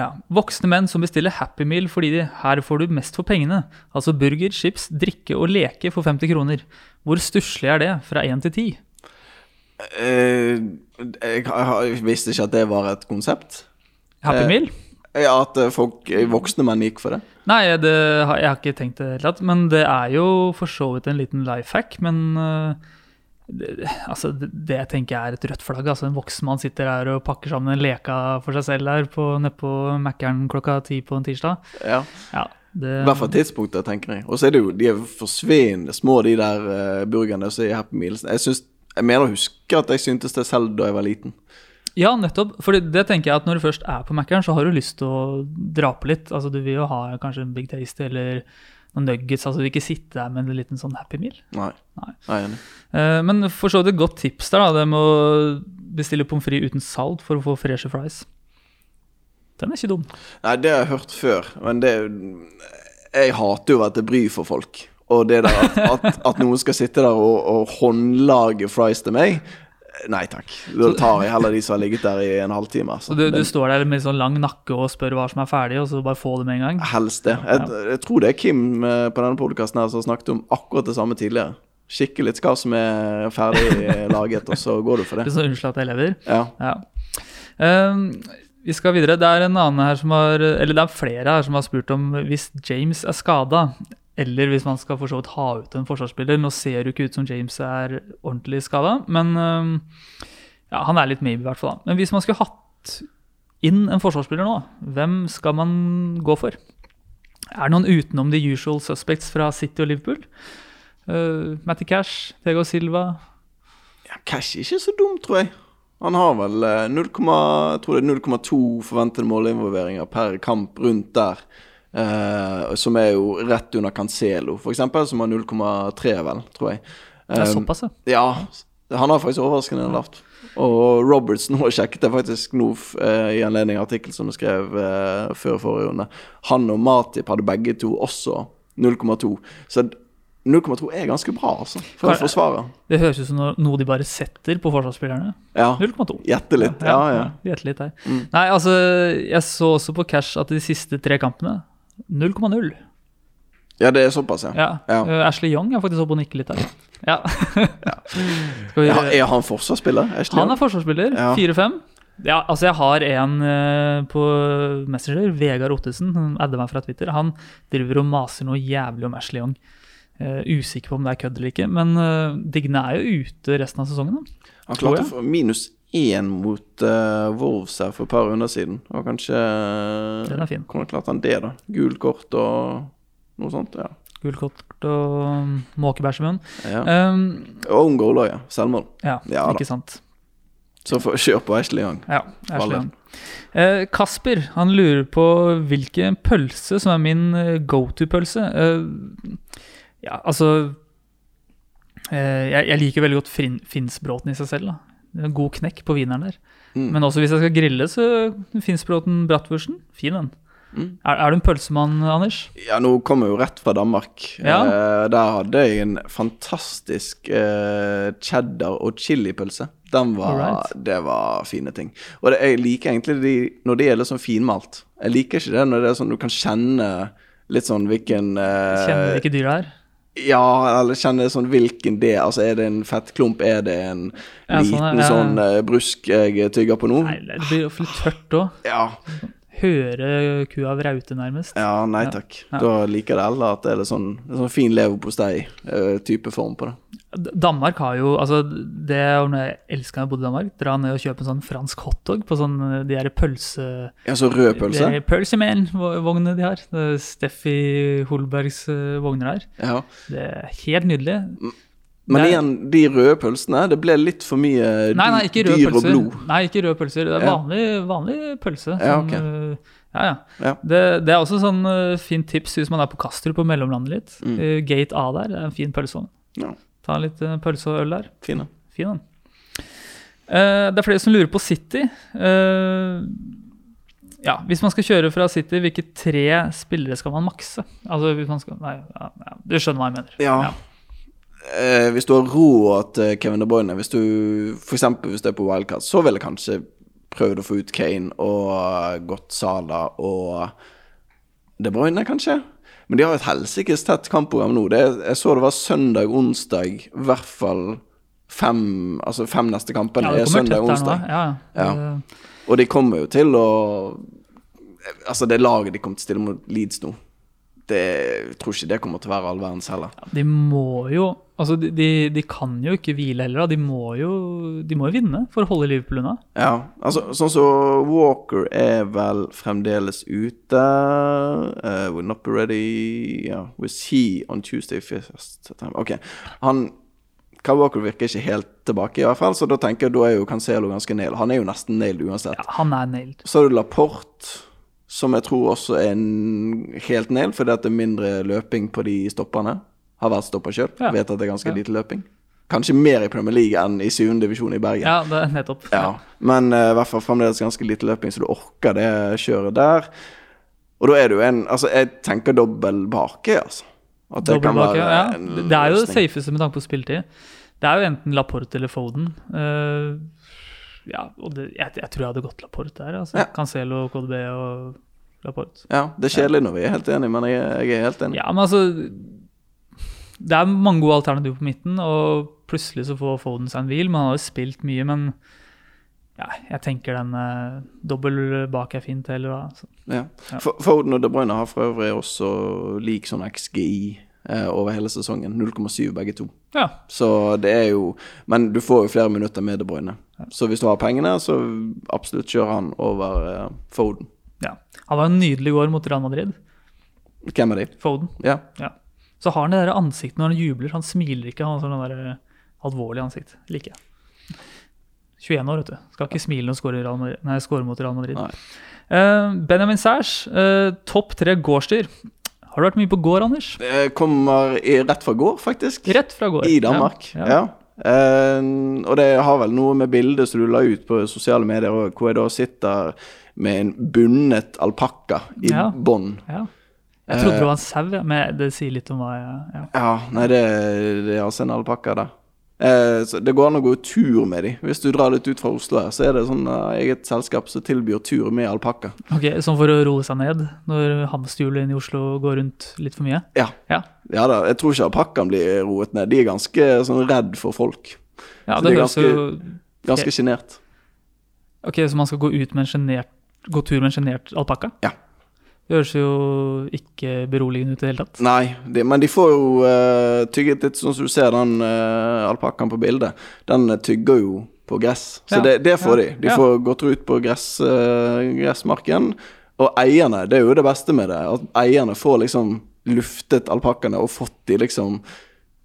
ja, voksne menn som bestiller Happy Meal fordi de, her får du mest for pengene. Altså burger, chips, drikke og leke for 50 kroner. Hvor stusslig er det fra 1 til 10? Eh, jeg, jeg visste ikke at det var et konsept. Happy Eh, Meal? Ja, At eh, folk, voksne menn gikk for det. Nei, det, jeg har ikke tenkt det helt tatt. Men det er jo for så vidt en liten life hack. Men det, altså, det, det tenker jeg er et rødt flagg. Altså, en voksen mann sitter her og pakker sammen en leka for seg selv der nedpå Mækkern klokka ti på en tirsdag. Ja, Ja, det, I hvert fall tidspunktet, tenker jeg. Og så er det jo de er forsvinnende små, de der uh, burgerne som er i Happy Meals. Jeg, jeg mener å huske at jeg syntes det selv da jeg var liten. Ja, nettopp. For det tenker jeg at når du først er på Mækkern, så har du lyst til å dra på litt. Altså, du vil jo ha kanskje en Big Taste eller noen nuggets. Altså, du vil ikke sitte der med en liten sånn Happy Meal. Nei. Nei. Er enig. Uh, men for så vidt et godt tips der, da, det med å bestille pommes frites uten salt for å få freshe fries. Den er ikke dum. Nei, det har jeg hørt før, men det Jeg hater jo at det bryr for folk. Og det der at, at, at noen skal sitte der og, og håndlage fries til meg Nei takk. Da tar jeg heller de som har ligget der i en halvtime. Altså. Så du, du står der med sånn lang nakke og spør hva som er ferdig, og så bare få det med en gang. Helst det. Jeg, jeg tror det er Kim eh, på denne podkasten som snakket om akkurat det samme tidligere. Kikke litt hva som er ferdig laget, og så går du for Litt det. så unnskyld at jeg lever. Ja. Ja. Um, vi skal videre. Det er en annen her som har Eller det er flere her som har spurt om hvis James er skada, eller hvis man skal for så vidt ha ut en forsvarsspiller. Nå ser det jo ikke ut som James er ordentlig skada, men ehm, ja, han er litt maybe, i hvert fall. Men hvis man skulle hatt inn en forsvarsspiller nå, hvem skal man gå for? Er det noen utenom the usual suspects fra City og Liverpool? Uh, Matty Cash, Tego Silva ja Cash er ikke så dum, tror jeg. Han har vel eh, 0, jeg tror det er 0,2 forventede målinvolveringer per kamp rundt der. Eh, som er jo rett under Cancelo, eksempel, som har 0,3, vel, tror jeg. Det er Um, såpass, ja. Ja, han har faktisk overraskende lavt. Og Robertson nå sjekket det faktisk nå eh, i anledning av artikkel som du skrev uh, før forrige runde. Han og Matip hadde begge to også 0,2. Så 0,2 er ganske bra, altså, for en forsvarer. Det høres ut som noe de bare setter på forsvarsspillerne. Ja. 0,2. Gjette litt. Ja, ja. Gjette litt her. Mm. Nei, altså, jeg så også på cash at de siste tre kampene 0,0. Ja, det er såpass, ja. Ja. Ja. Eh, Ashley Young er faktisk oppe og nikker litt der. Ja. Vi, er han forsvarsspiller? Ashley han er forsvarsspiller. Ja. 4-5. Ja, altså jeg har en eh, på Messenger, Vegard Ottesen, han adder meg fra Twitter. Han driver og maser noe jævlig om Ashley Young. Uh, usikker på om det er kødd eller ikke, men uh, Digne er jo ute resten av sesongen. Da. Han klarte minus én mot uh, Wolves her for et par runder siden. Og kanskje Den er fin. kunne klart han det, da? Gult kort og noe sånt? Ja. Gult kort og um, måkebæsj i munnen. ja. Um, Og own goal ja. Selvmål. ja, Ja ikke sant. Så for, kjør på Ashley Young. Ja, Ashley Young. Eh, Kasper han lurer på hvilken pølse som er min eh, go to-pølse. Eh, ja, altså eh, jeg, jeg liker veldig godt fin, Finnsbråten i seg selv. da. Er en God knekk på wieneren der. Mm. Men også hvis jeg skal grille, så Finnsbråten bratwursten. Fin den. Mm. Er, er du en pølsemann, Anders? Ja, nå kommer jeg jo rett fra Danmark. Ja. Eh, der hadde jeg en fantastisk eh, cheddar- og chilipølse. Den var, right. Det var fine ting. Og det, jeg liker egentlig de når det er litt sånn finmalt. Jeg liker ikke det når det er sånn du kan kjenne litt sånn hvilken eh, Kjenner dyr det her? Ja, eller kjenne sånn hvilken det Altså, er det en fettklump? Er det en Ja, sånn, liten ja. sånn eh, brusk jeg tygger på nå? Nei, det blir jo litt tørt òg. Ja, Høre kua vraute, nærmest. ja, nei takk. Ja. Da liker det heller at det er litt sånn, en sånn fin leverpostei-type form på det. Danmark har jo altså Det jeg elska da jeg bodde i Danmark. Dra ned og kjøpe en sånn fransk hotdog på sånn eh, de der pølse... Ja, så rød pølse? Pølseman-vognene de har. Steffi Holbergs eh, vogner her. Ja. Det er helt nydelig. Men Det igjen, de røde pølsene, det ble litt for mye Nei, nei, dyr pølser. og blod. Nei, ikke røde pølser. Det er vanlig, vanlig pølse. Ja, sånn, ok. eh, ja, ja. Ja. Det, det er også sånn uh, fint tips hvis man er på Kastrup og mellomlandet litt. Mm. Uh, Gate A der, det er en fin pølseovn. Ja, Ta litt uh, pølse og øl der. fine. Fin den. Det er flere som lurer på City. Ja, Hvis man skal kjøre fra City, hvilke tre spillere skal man makse? Altså, hvis man skal Nei, ja, ja, du skjønner hva jeg mener. Ja. Eh, hvis du har råd til Kevin De Bruyne, hvis du eksempel hvis du er på wildcard, så ville kanskje prøvd å få ut Kane og gått Sala og De Bruyne, kanskje. Men de har et helsikes tett kampprogram nå. Det, jeg så det var søndag, onsdag, i hvert fall fem Altså fem neste kampene Ja, er søndag, onsdag. Ja, ja. Eh, Og de kommer jo til å Altså, det laget de kommer til å stille mot Leeds nå, det, jeg tror ikke det kommer til å være all verdens heller. de må jo Altså, de, de, de kan jo ikke hvile heller. De må jo, de må jo vinne for å holde Liverpool unna. Ja, altså sånn som Walker er vel fremdeles ute. Uh, we're not ready yeah. Was he on Tuesday first September? Ok. Han Kyle Walker virker ikke helt tilbake, i hvert fall, så da tenker jeg da er jo Cancelo ganske nailed. Han er jo nesten nailed uansett. Ja, han er nailed. Så har du Laporte, som jeg tror også er en helt nail, fordi at det er mindre løping på de stoppene. Har vært stoppa sjøl. Ja. Vet at det er ganske Ja. lite løping. Kanskje mer i Premier League enn i 7. divisjon i Bergen. Ja, det er nettopp. Ja, men i i hvert fall fremdeles ganske lite løping, så du orker det kjøret der. Og da er du en Altså, jeg tenker dobbel bake, altså. At det dobbel kan bake, være ja. en Det er jo det safeste med tanke på spilletid. Det er jo enten Laporte eller Foden. Eh, ja, og det, jeg, jeg tror jeg hadde gått Laporte der. Altså. Ja. Cancelo, KDB og Laporte. Ja, det er kjedelig når vi er helt enige, men jeg, jeg er helt enig. Ja, men altså Det er mange gode alternativer på midten, og plutselig så får Foden seg en hvil. Man har jo spilt mye, men ja, jeg tenker den eh, dobbel bak er fint heller, da. Ja. Ja. Foden og De Bruyne har for øvrig også lik sånn XGI eh, over hele sesongen. 0,7 begge to. Ja. Så det er jo Men du får jo flere minutter med De Bruyne. Så hvis du har pengene, så absolutt kjør han over eh, Foden. ja. Han var jo nydelig i går mot Real Madrid. Hvem er de? Foden. Ja. Ja. Så har han det der ansiktet når han jubler. Han smiler ikke. Han har sånn der eh, alvorlig ansikt. Liker jeg. 21 år, vet du. Skal ikke smile når han scorer, mot Real Madrid. Nei. Eh, Benjamin Sæsj, topp tre gårdsdyr. Har du vært mye på gård, Anders? Jeg kommer i, rett fra gård, faktisk. Rett fra gård. I Danmark. Ja, Ja. ja. Uh, og det har vel noe med bildet som du la ut på sosiale medier hvor jeg da sitter med en bundet alpakka i Ja. bånd. ja. Jeg trodde Eh, det var en sau, men det sier litt om hva jeg ja. Ja, nei, det, det er altså en alpakka der. Eh, så det går an å gå tur med de. Hvis du drar litt ut fra Oslo her, så er det sånn eh, eget selskap som tilbyr tur med alpakka. Ok, Sånn for å roe seg ned når hamsterhjulet inne i Oslo går rundt litt for mye? Ja. Ja, Ja da, jeg tror ikke alpakkaen blir roet ned. De er ganske sånn redd for folk. ja Så det det er høres jo Ganske sjenert. Ok, Så man skal gå ut med en genert Gå tur med en sjenert alpakka? Ja. Det høres jo ikke beroligende ut i det hele tatt. Nei, de, men de får jo uh, tygget litt, sånn som du ser den uh, alpakkaen på bildet. Den eh, tygger jo på gress, så Ja, det, det får ja, de. De ja. får gått ut på gress, uh, gressmarken. Og eierne, det er jo det beste med det, at eierne får liksom luftet alpakkaene og fått de liksom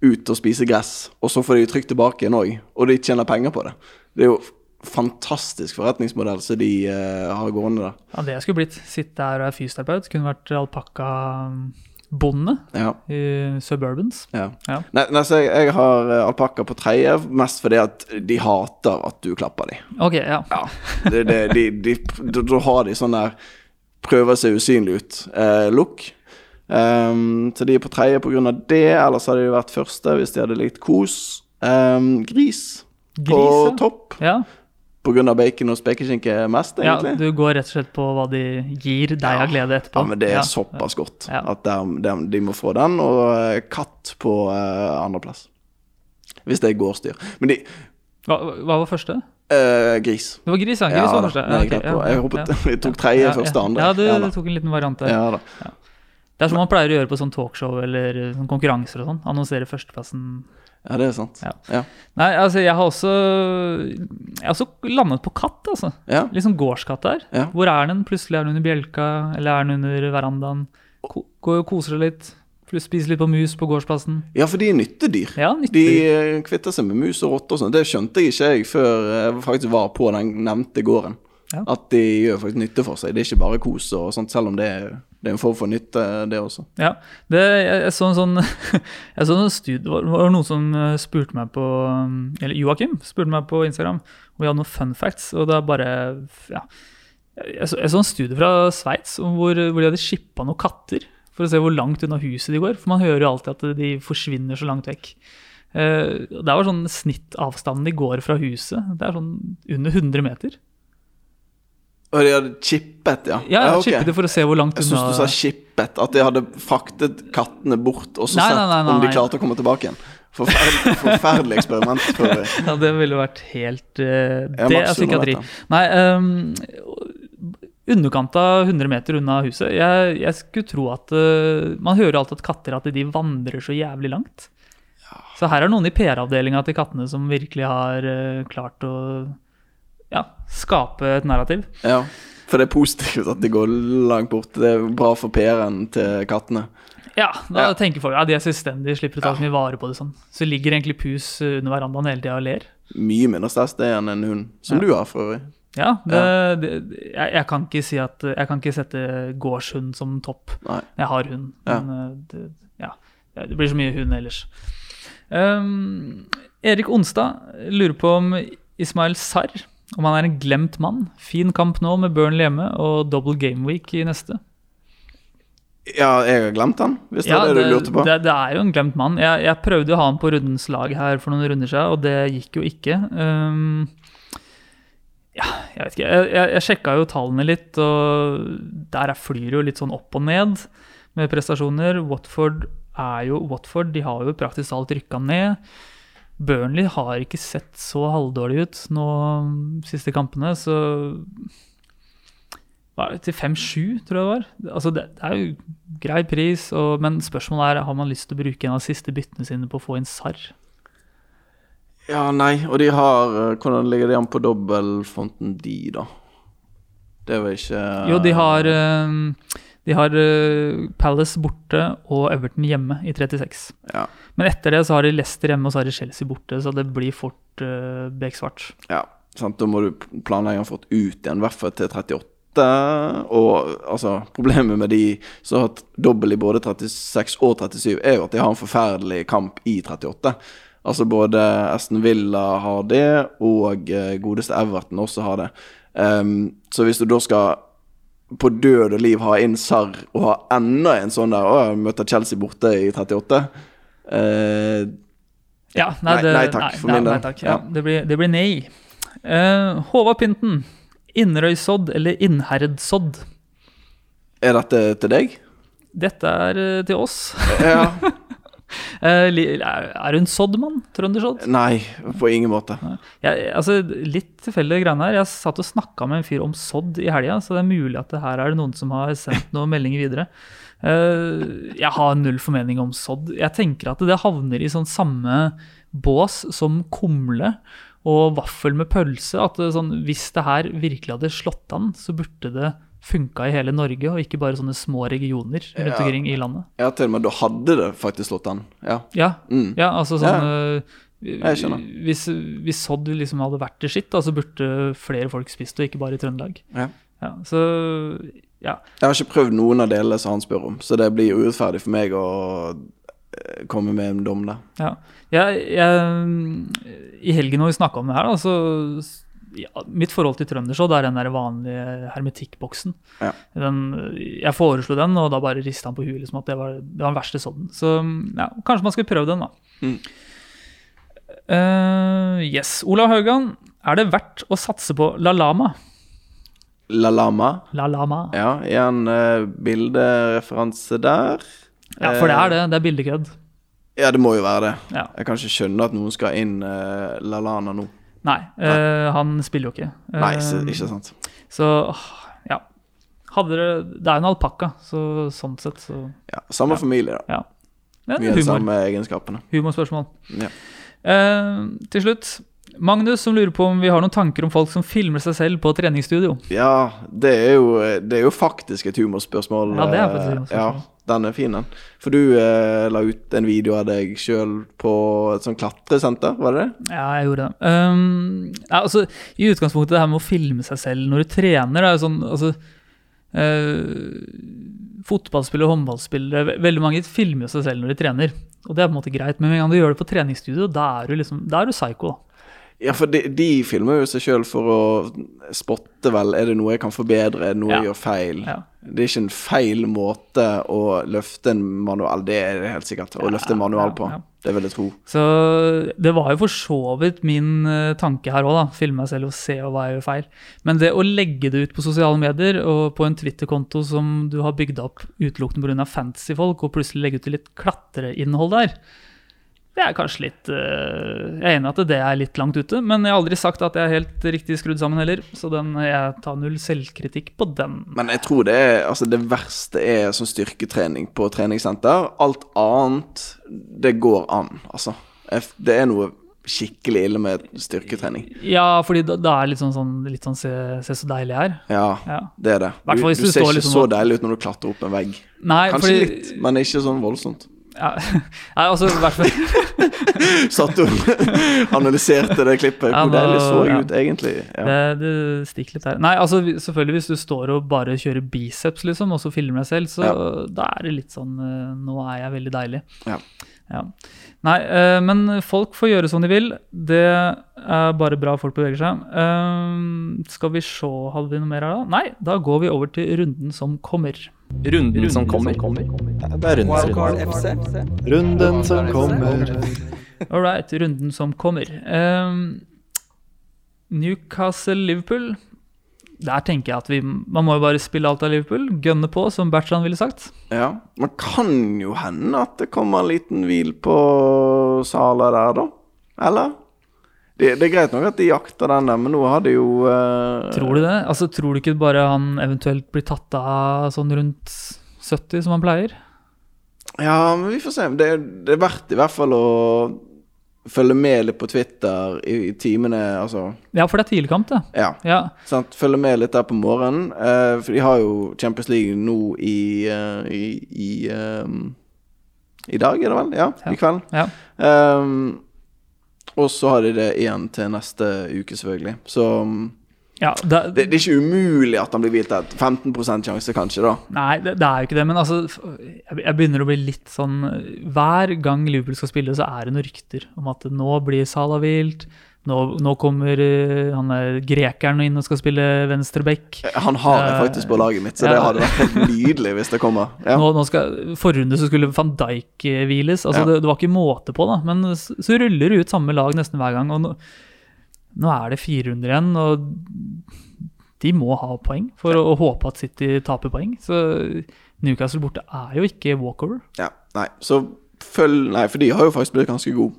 ut og spise gress. Og så får de trygt tilbake igjen òg, og de tjener penger på det. Det er jo fantastisk forretningsmodell som de uh, har gående der. Ja, Det jeg skulle blitt, sitte der og er fysioterapeut, kunne vært alpakkabonde Ja, i Suburbans. ja. Ja. Nei, nei, så jeg, jeg har eh, alpakka på tredje, mest fordi at de hater at du klapper dem. Ok, ja. Ja, det, det, de, de, de, da har de sånn der Prøver seg usynlig ut. Eh, look. Um, så de er på tredje pga. det. Ellers hadde de vært første hvis de hadde likt kos. Um, gris, på ja. topp. Ja, Pga. bacon og spekeskinke mest, egentlig. ja, du går rett og slett på hva de gir deg av glede etterpå. Ja, men det er Ja. såpass godt Ja. at de, de, de må få den, og eh, katt på uh, andreplass. Hvis det er gårdsdyr. Men de Hva, hva var første? Uh, Gris. Det var gris, ja. Gris Ja, var første. det okay. ja, Jeg håpet hoppet- ja. jeg tok tredje, Ja, første, andre. Ja, du Ja, tok en liten variant der. Ja da. Det er som man pleier å gjøre på sånn talkshow eller sånn konkurranser og sånn. Annonsere førsteplassen. Ja, det er sant. Ja. Ja. Nei, altså, jeg har også Jeg har også landet på katt, altså. Ja. Litt sånn gårdskatt der. Ja. Hvor er den? Plutselig er den under bjelka, eller er den under verandaen? Ko går og koser seg litt. Spiser litt på mus på gårdsplassen. ja, for de er nyttedyr. Ja, De eh, kvitter seg med mus og rotter og sånn. Det skjønte jeg ikke jeg før jeg faktisk var på den nevnte gården. At de gjør faktisk nytte for seg. Det er ikke bare kos og sånt, selv om det er, det er en form for nytte, det også. Ja, det, jeg, jeg så en sånn Jeg så en studie, det var, var noen som eh, spurte meg på um, Eller Joakim spurte meg på Instagram om vi hadde noen fun facts, og det er bare ja, jeg, så, jeg så en studie fra Sveits hvor, hvor de hadde shippa noen katter for å se hvor langt unna huset de går. For man hører jo alltid at de forsvinner så langt vekk. Eh, det var sånn snittavstanden de går fra huset. Det er sånn under 100 meter. Og de hadde chippet, ja? Ja, jeg okay. chippet for å se hvor langt unna Jeg syns du sa chippet. At de hadde fraktet kattene bort og så Nei, sett nei, nei, om de klarte å komme tilbake igjen. Forferdelig, forferdelig eksperiment. For, Ja, det ville vært helt uh, Det er psykiatri. Nei, um, underkant av 100 meter unna huset. Jeg, jeg skulle tro at uh, Man hører alltid at katter at de vandrer så jævlig langt. Så her er noen i PR-avdelinga til kattene som virkelig har uh, klart å ja, skape et narrativ. ja. For det er positivt at de går langt bort. Det er bra for PR-en til kattene. Ja, da Ja. tenker folk ja, de er selvstendige, slipper å ta så mye vare på det sånn. Så ligger egentlig pus under verandaen hele tida og ler. Mye mindre stress det enn en hund, som Ja. du har for øvrig. Ja, det, det, jeg, jeg kan ikke si at Jeg kan ikke sette gårdshund som topp. Nei. Jeg har hund, Ja. men eh, det, ja, det blir så mye hund ellers. Um, Erik Onstad lurer på om Ismail Sarr om han er en glemt mann. Fin kamp nå med Burnley hjemme og double game week i neste. Ja, jeg har glemt han, hvis det er det, du lurte på. det, det er jo en glemt mann. Jeg, jeg prøvde å ha han på rundens lag her for noen runder siden, og det gikk jo ikke. Um, ja, jeg vet ikke. Jeg, jeg, jeg sjekka jo tallene litt, og der er flyr jo litt sånn opp og ned med prestasjoner. Watford er jo Watford, de har jo praktisk talt rykka ned. Burnley har ikke sett så halvdårlig ut nå de siste kampene, så hva er det, til 5-7, tror jeg det var. Altså, det, det er jo grei pris, og, men spørsmålet er har man lyst til å bruke en av de siste byttene sine på å få inn Sarr. Ja, nei, og de har eh, Hvordan ligger de an på dobbeltfonten de, da? Det er vel ikke Jo, de har, eh, de har eh, Palace borte og Everton hjemme i 36. Ja. Men etter det så har de Leicester hjemme og så har de Chelsea borte, så det blir fort uh, beksvart. Ja, sant? Da må du planlegge få ut igjen, i hvert fall til 38. Og altså, problemet med de som har hatt dobbel i både 36 og 37, er jo at de har en forferdelig kamp i 38. Altså både Aston Villa har det, og eh, godeste Everton også har det. Um, så hvis du da skal på død og liv ha inn Sarr og ha enda en sånn der Å, jeg møter Chelsea borte i 38. Uh, Ja, Nei- nei takk, for min del. Takk, ja. Ja. Det, blir, det blir nei. Uh, Håvard Pynten. Inderøysodd eller Innherredsodd? er dette til deg? Dette er eh, til oss. Ja. Eh, er er hun soddmann? Trøndersodd? Nei, på ingen måte. Jeg, altså, litt tilfeldige greiene her. Jeg satt og snakka med en fyr om sodd i helga, så det er mulig at det her er det noen som har sendt noen meldinger videre. Eh, jeg har null formening om sodd. Jeg tenker at det havner i sånn samme bås som kumle og vaffel med pølse. At det, sånn, hvis det her virkelig hadde slått an, så burde det funka i hele Norge, og ikke bare sånne små regioner rundt Ja. omkring i landet. Ja, til og med da hadde det faktisk slått an. Ja. Ja, Mm. ja altså sånn eh, Jeg skjønner. Hvis, hvis sodd liksom hadde vært det sitt, da, så burde flere folk spist det, ikke bare i Trøndelag. Ja. Ja, så ja. Jeg har ikke prøvd noen av delene som han spør om, så det blir urettferdig for meg å eh, komme med en dom der. ja. Jeg, jeg, I helgen når vi snakka om det her, da, så ja, Mitt forhold til trøndersodd er den der vanlige hermetikkboksen. Ja. Den, jeg foreslo den, og da bare rista han på huet liksom, at det var, det var den verste sodden. Så ja, kanskje man skulle prøve den, da. Mm. Uh, yes. Olav Haugan, er det verdt å satse på La Lama? La Lama. La Lama. Ja, igjen uh, bildereferanse der. Ja, for det er det. Det er bildekødd. Ja, det må jo være det. Ja. Jeg kan ikke skjønne at noen skal inn uh, La Lana nå. Nei, eh, han spiller jo ikke. Nei, Eh, ikke sant. Så ja. Hadde det, det er en alpakka, så sånn sett så Ja, Samme familie, da. ja. Mye av de samme egenskapene. Humorspørsmål. Ja. Uh, til slutt, Magnus som lurer på om vi har noen tanker om folk som filmer seg selv på treningsstudio. Ja, det er jo, det er jo faktisk et humorspørsmål. Ja, det er faktisk et eh, humorspørsmål. Ja, den er fin, den. For du eh, la ut en video av deg sjøl på et sånt klatresenter, var det det? Ja, jeg gjorde det. Um, ja, altså, I utgangspunktet det her med å filme seg selv når du trener, det er jo sånn altså, uh, Fotballspillere og håndballspillere, veldig mange filmer seg selv når de trener. Og det er på en måte greit, men med en gang du gjør det på treningsstudio, da er du liksom, da er du psycho. Ja, for de, de filmer jo seg sjøl for å spotte, vel. Er det noe jeg kan forbedre? Er det noe Ja. jeg gjør feil? Ja. Det er ikke en feil måte å løfte en manual Det er det helt sikkert. Å løfte en manual på. Det vil jeg tro. Så det var jo for så vidt min eh, tanke her òg, da. Filme meg selv og se hva jeg gjør feil. Men det å legge det ut på sosiale medier og på en Twitter-konto som du har bygd opp utelukkende pga. fantasy folk, og plutselig legge ut litt klatreinnhold der, det er kanskje litt eh, Jeg er enig i at det er litt langt ute, men jeg har aldri sagt at jeg er helt riktig skrudd sammen heller. Så den, jeg tar null selvkritikk på den. Men jeg tror det er Altså, det verste er sånn styrketrening på treningssenter. Alt annet, det går an, altså. Det er noe skikkelig ille med styrketrening. Ja, fordi da, da er det litt sånn, sånn, litt sånn se, se så deilig jeg er. Ja, Ja. det er det. Du, du du ser ikke liksom så deilig ut når du klatrer opp en vegg. Nei, Kanskje fordi, litt, men ikke sånn voldsomt. Ja, nei, altså i hvert fall Satt og analyserte det klippet. Ja, deilig så ja. ut, egentlig? Ja. det, det stikker litt her. Nei, altså selvfølgelig hvis du står og bare kjører biceps, liksom, og så filmer deg selv, så da er det litt sånn eh, Nå er jeg veldig deilig. Ja. Ja. Nei, eh, men folk får gjøre som de vil. Det er bare bra folk beveger seg. Eh, skal vi se, hadde vi noe mer her da? Nei, da går vi over til runden som kommer. Runden som kommer. Det er runden runde. som FC. Runden som kommer. All right, runden som kommer. Um, Newcastle-Liverpool. Der tenker jeg at vi Man må jo bare spille alt av Liverpool. Gønne på, som Bertrand ville sagt. ja. Man kan jo hende at det kommer en liten hvil på Sala der, da. Eller? Det, det er greit nok at de jakter den men nå har de jo uh... Tror du det? Altså, Tror du ikke bare han eventuelt blir tatt av sånn rundt 70, som han pleier? Ja, men vi får se. Det, det er verdt i hvert fall å følge med litt på Twitter i, i timene, altså. Ja, for det er tidligkamp, det. Ja. Ja. Sant? Følge med litt der på morgenen. Uh, for de har jo Champions League nå i uh, i, i, um I dag, er det vel? Ja, Ja. i kveld. ja. Ehm, og så har de det igjen til neste uke, selvfølgelig. Så mm, ja det, det, det er ikke umulig at han blir hvilt. 15 sjanse, kanskje, da. Nei, det, det er jo ikke det. Men altså, jeg, begynner å bli litt sånn Hver gang Liverpool skal spille, så er det noen rykter om at nå blir Salah vilt. Nå, nå kommer eh, han er grekeren inn og skal spille venstreback. Han har jeg faktisk på laget mitt, så det hadde vært helt nydelig hvis det kommer. Ja. Nå, nå skal, Forrunde så skulle van Dijk eh, hviles. altså Ja. det, det var ikke måte på, da. Men så, så ruller det ut samme lag nesten hver gang. og Nå, nå er det fire runder igjen, og de må ha poeng for å, å håpe at City taper poeng. Så Newcastle borte er jo ikke walkover. ja. Nei, så følg Nei, for de har jo faktisk blitt ganske gode.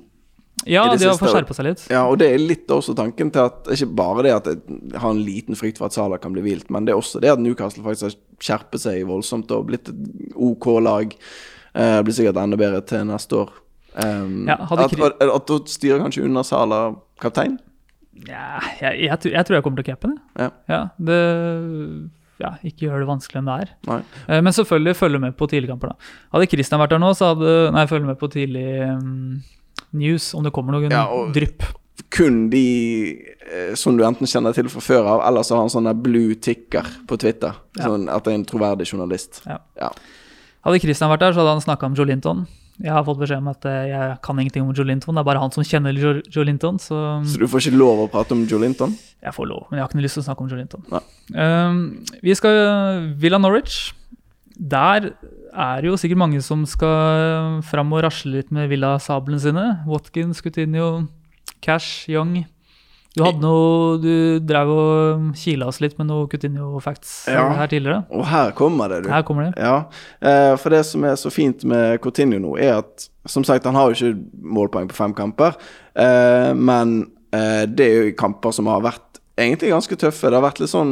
Ja, det de har siste- fått skjerpa seg litt. Ja, og det er litt også tanken til at Ikke bare det at jeg har en liten frykt for at Salah kan bli hvilt, men det er også det at Newcastle faktisk har skjerpet seg voldsomt og blitt et OK lag. Eh, blir sikkert enda bedre til neste år. Um, Ja, hadde at, at, at du styrer kanskje under Salah kaptein? Ja, jeg, jeg, tror- jeg tror jeg kommer til å cape. Ja. Ja, det ja, ikke gjør det vanskeligere enn det er. Nei. Eh, Men selvfølgelig følge med på tidligkamper, da. Hadde Christian vært der nå, så hadde Nei, følge med på tidlig um, news, om det kommer noen Ja, drypp. Kun de eh, som du enten kjenner til fra før av, eller så har han sånn blue ticker på Twitter. Ja. Sånn at det er en troverdig journalist. Ja. Ja. Hadde Christian vært der, så hadde han snakka om Joe Linton. Jeg har fått beskjed om at eh, jeg kan ingenting om Joe Linton, det er bare han som kjenner Joe, Joe Linton, så Så du får ikke lov å prate om Joe Linton? jeg får lov. Men jeg har ikke noe lyst til å snakke om Joe Linton. Um, vi skal Villa Norwich. Der er det jo sikkert mange som skal fram og rasle litt med Villa-sablene sine. Watkins, Coutinho, Cash, Young. Du hadde noe Du drev og kila oss litt med noe Coutinho-facts Ja. her tidligere. Og her kommer det, du. Her kommer det. Ja, eh, for det som er så fint med Coutinho nå, er at som sagt, han har jo ikke målpoeng på fem kamper, eh, men eh, det er jo kamper som har vært egentlig ganske tøffe. Det har vært litt sånn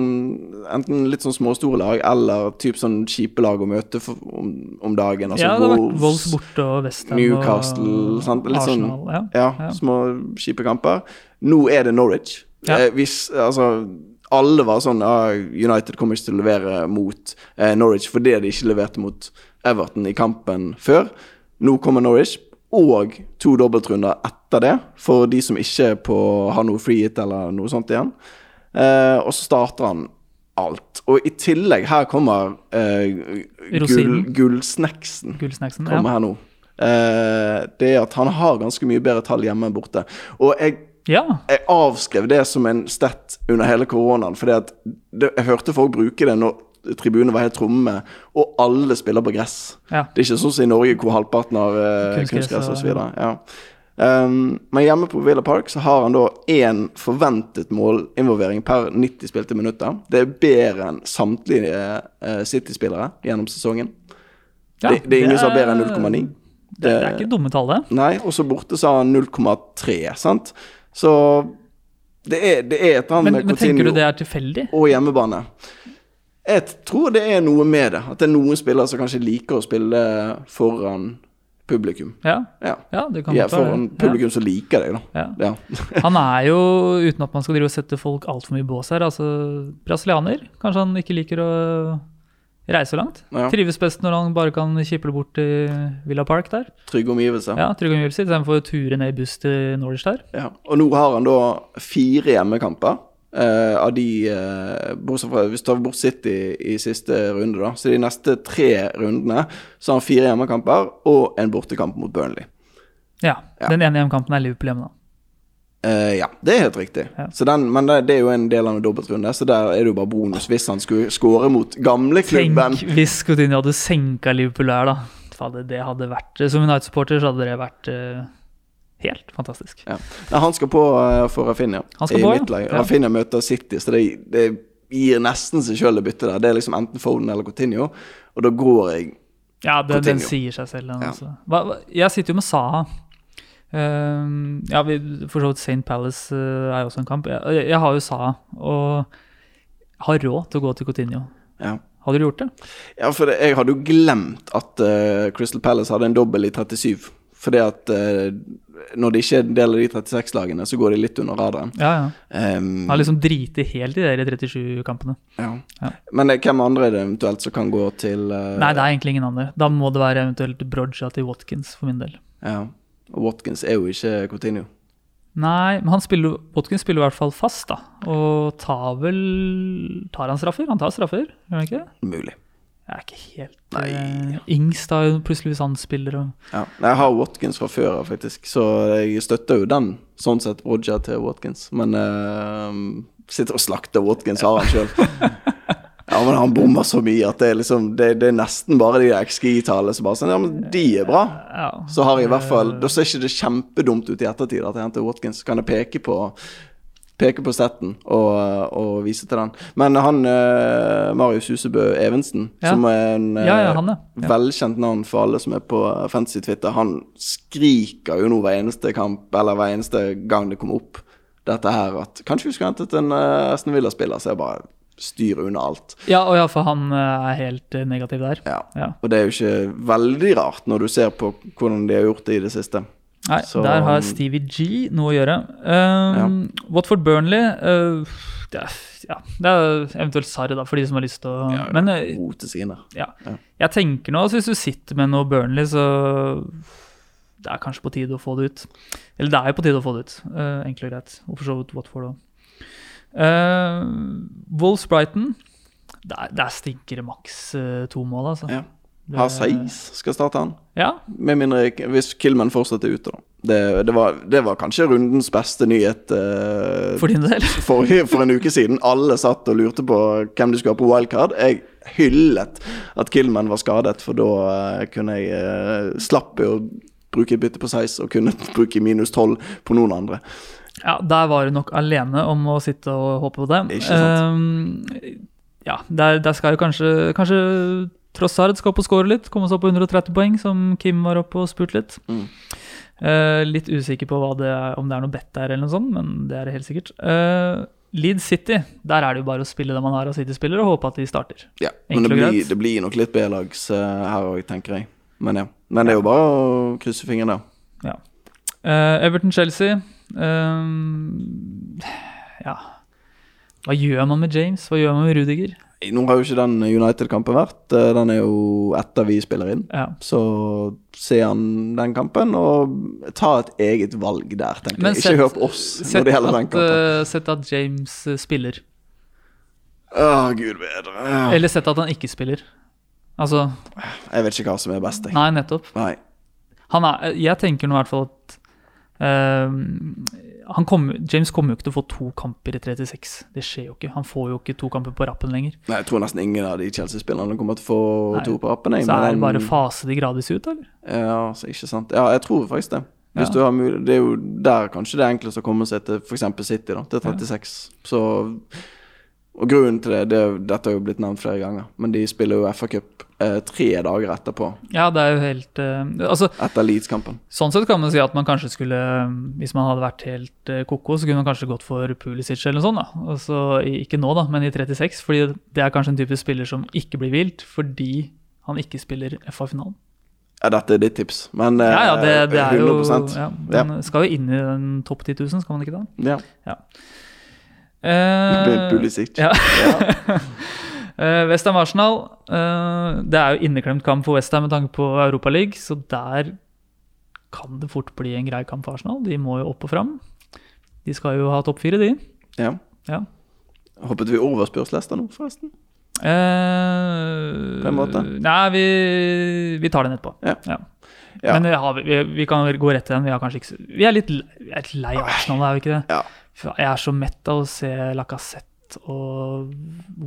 enten litt sånn småstore lag, eller typ sånn kjipe lag å møte for, om, om dagen. Altså ja, det har vært Wolves borte og Westham Newcastle, sant? Litt sånn- Ja. Ja, Ja. små kjipe kamper. Nå er det Norwich. Ja. Eh, hvis, altså alle var sånn ja, United kommer ikke til å levere mot eh, Norwich fordi de ikke leverte mot Everton i kampen før. Nå kommer Norwich, og to dobbeltrunder etter det, for de som ikke på, har noe free hit eller noe sånt igjen. Eh, og så starter han alt. Og i tillegg, her kommer eh, gull, gullsnacksen Gullsnacksen. kommer Ja. her nå. Eh, det er at han har ganske mye bedre tall hjemme enn borte. Og jeg, ja. jeg avskrev det som en stett under hele koronaen, fordi at det, jeg hørte folk bruke det når tribunen var helt tromme, og alle spiller på gress. ja. Det er ikke sånn som i Norge hvor halvparten har uh, Kunstgress kunstgress osv. Ja. Um, men hjemme på Villa Park så har han da én forventet målinvolvering per 90 spilte minutter. Det er bedre enn samtlige uh, City-spillere gjennom sesongen. Ja, det, det er ingen som har bedre enn er- 0,9. Det, det er ikke dumme tall, det. Nei, og så borte sa han 0,3, sant? Så det er, det er et eller annet men tenker du det er tilfeldig? og hjemmebane. Jeg tror det er noe med det. At det er noen spillere som kanskje liker å spille foran publikum. Ja, Ja. ja det kan Ja, godt være foran publikum som liker deg, da. Ja. Ja. Ja. Han er jo, uten at man skal drive og sette folk altfor mye i bås her, altså brasilianer. Kanskje han ikke liker å reise så langt. Ja. Trives best når han bare kan kiple bort til Villa Park der. Trygge omgivelser. Ja, trygg omgivelse, istedenfor å ture ned i buss til Norwich der. Ja. Og nå har han da fire hjemmekamper. Eh, av de uh, Bortsett fra hvis du tar bort City i siste runde, da. Så de neste tre rundene så har han fire hjemmekamper og en bortekamp mot Burnley. Ja, Ja. Den ene hjemmekampen er Liverpool hjemme, da. Uh, ja, det er helt riktig. Ja. Så den, men det, det er jo en del av en dobbeltrunde, så der er det jo bare bonus hvis han skulle score mot gamleklubben. Tenk hvis Coutinho hadde senka Liverpool her, da. Fader, det hadde vært Som United-supporter så hadde det vært helt fantastisk. Ja. Nei, han skal på uh, for Rafinha Han skal i på, mitt lag. Ja. Rafinha møter City, så det, det gir nesten seg sjøl det byttet der. Det er liksom enten Foden eller Coutinho, og da går jeg Ja, den, den sier seg selv. Ja. altså. hva, jeg sitter jo med Saha. Uh, ja, vi, for så vidt St. Palace uh, er jo også en kamp. Jeg, jeg, har jo Saha, og har råd til å gå til Coutinho. Ja. Hadde du gjort det? Ja, for det, jeg hadde jo glemt at uh, Crystal Palace hadde en dobbel i 37. Fordi at eh, når de ikke er en del av de 36-lagene, så går de litt under radaren. Ja, ja. Um, har liksom driti helt i de 37-kampene. ja. Ja. Men eh, hvem andre er det eventuelt som kan gå til uh, Nei, det er egentlig ingen andre. Da må det være eventuelt Broja til Watkins, for min del. Ja. Og Watkins er jo ikke Coutinho. Nei, men han spiller, Watkins spiller i hvert fall fast, da. Og tar vel Tar han straffer? Han tar straffer, gjør han ikke? Mulig. Jeg er ikke helt Nei. eh, Ings, da, plutselig hvis han spiller og Ja. Jeg har Watkins fra før av, faktisk, så jeg støtter jo den, sånn sett, Roger til Watkins. Men uh, sitter og slakter Watkins, har han sjøl. Ja, men han bommer så mye at det er liksom Det, det er nesten bare de XGI-tallene som bare sånn Ja, men de er bra. Så har jeg i hvert fall Da ser ikke det kjempedumt ut i ettertid at jeg henter Watkins. Kan jeg peke på Peke på setten og, og vise til den. Men han eh, Marius Husebø Evensen, Ja. som er en eh, Ja, ja, han. Ja. velkjent navn for alle som er på fantasy Twitter, han skriker jo nå hver eneste kamp, eller hver eneste gang det kommer opp, dette her at kanskje vi skulle hentet en uh, Aston Villa-spiller, så jeg bare styrer unna alt. ja, og ja, for han eh, er helt eh, negativ der. Ja. Ja. Og det er jo ikke veldig rart når du ser på hvordan de har gjort det i det siste. Nei, Så- der har Stevie G noe å gjøre. Um, Watford Burnley uh, det, er, ja, det er eventuelt Sarri, da, for de som har lyst til å Ja, ja. Men inn ja. Ja. jeg tenker nå at hvis du sitter med noe Burnley, så det er kanskje på tide å få det ut. Eller det er jo på tide å få det ut, uh, enkelt og greit. Og for så vidt Watford òg. Uh, Wolves Brighton, der, der stinker det maks uh, to mål, altså. Ja. Har Seis skal starte han. Ja, Med mindre hvis Killman fortsetter ute, da. Det, det, var, det var kanskje rundens beste nyhet eh, for din del. for, for en uke siden. Alle satt og lurte på hvem de skulle ha på wildcard. Jeg hyllet at Killman var skadet, for da eh, kunne jeg uh, slapp å bruke et bytte på Seis og kunne bruke minus tolv på noen andre. Ja, der var du nok alene om å sitte og håpe på det. Ikke sant. Um, ja, der, der skal jo kanskje Kanskje Trossard skal opp og score litt. Komme seg opp på 130 poeng, som Kim var oppe og spurt litt. Mm. Uh, litt usikker på det er, om det er noe bet der, eller noe sånt, men det er det helt sikkert. Uh, Leeds City, der er det jo bare å spille det man har av City-spillere, og håpe at de starter. Ja, men det blir, det blir nok litt B-lags uh, her òg, tenker jeg. Men ja. Men det er jo bare å krysse fingrene. Ja. Everton-Chelsea Ja. Hva gjør man med James? Hva gjør man med Rudiger? Nå har jo ikke den United-kampen vært. eh, Den er jo etter vi spiller inn. Ja. Så se han den kampen, og ta et eget valg der, tenker Men jeg. Ikke hør på oss når det gjelder den kampen. eh, sett at James eh, spiller. Å, gud bedre. Eller sett at han ikke spiller. Altså, Jeg vet ikke hva som er best, jeg. nei, nettopp. Nei. Han er, jeg tenker nå i hvert fall at eh, han kommer- James kommer jo ikke til å få to kamper i 36. Det skjer jo ikke. Han får jo ikke to kamper på rappen lenger. Nei, jeg tror nesten ingen av de Chelsea-spillerne kommer til å få Nei. to på rappen. jeg, Så er det bare fase de gradvis ut, eller? Ja, så ikke sant. Ja, jeg tror faktisk det. Hvis Ja. du har mulighet, det er jo der kanskje det er enklest å komme seg til f.eks. City, da, til 36. Så Og grunnen til det, det Dette har jo blitt nevnt flere ganger, men de spiller jo FA-cup eh, tre dager etterpå. Ja, det er jo helt eh, Altså, Etter Leeds-kampen. Sånn sett kan man si at man kanskje skulle Hvis man hadde vært helt eh, koko, så kunne man kanskje gått for Pulisic eller noe sånt. da. Altså, ikke nå, da, men i 36. Fordi det er kanskje en type spiller som ikke blir vilt fordi han ikke spiller FA-finalen. Ja, dette er ditt tips, men eh, Ja, ja, det, det er jo 100 ja, skal jo inn i den topp 10 000, skal man ikke det? Ja. Eh, Pulisic. ja. Ja. Eh, Westham Arsenal. eh, det er jo inneklemt kamp for Westham med tanke på Europaligaen, så der kan det fort bli en grei kamp for Arsenal. De må jo opp og fram. De skal jo ha topp fire, de. ja. Ja. Hoppet vi over spørsmålslista nå, forresten? Eh, På en måte. Nei, vi, vi tar den etterpå. Ja. Ja. Ja. Men det vi, vi, vi kan gå rett til den. Vi, har ikke, vi er litt litt lei Arsenal, er vi ikke det? Ja. Jeg er så mett av å se Lacassette og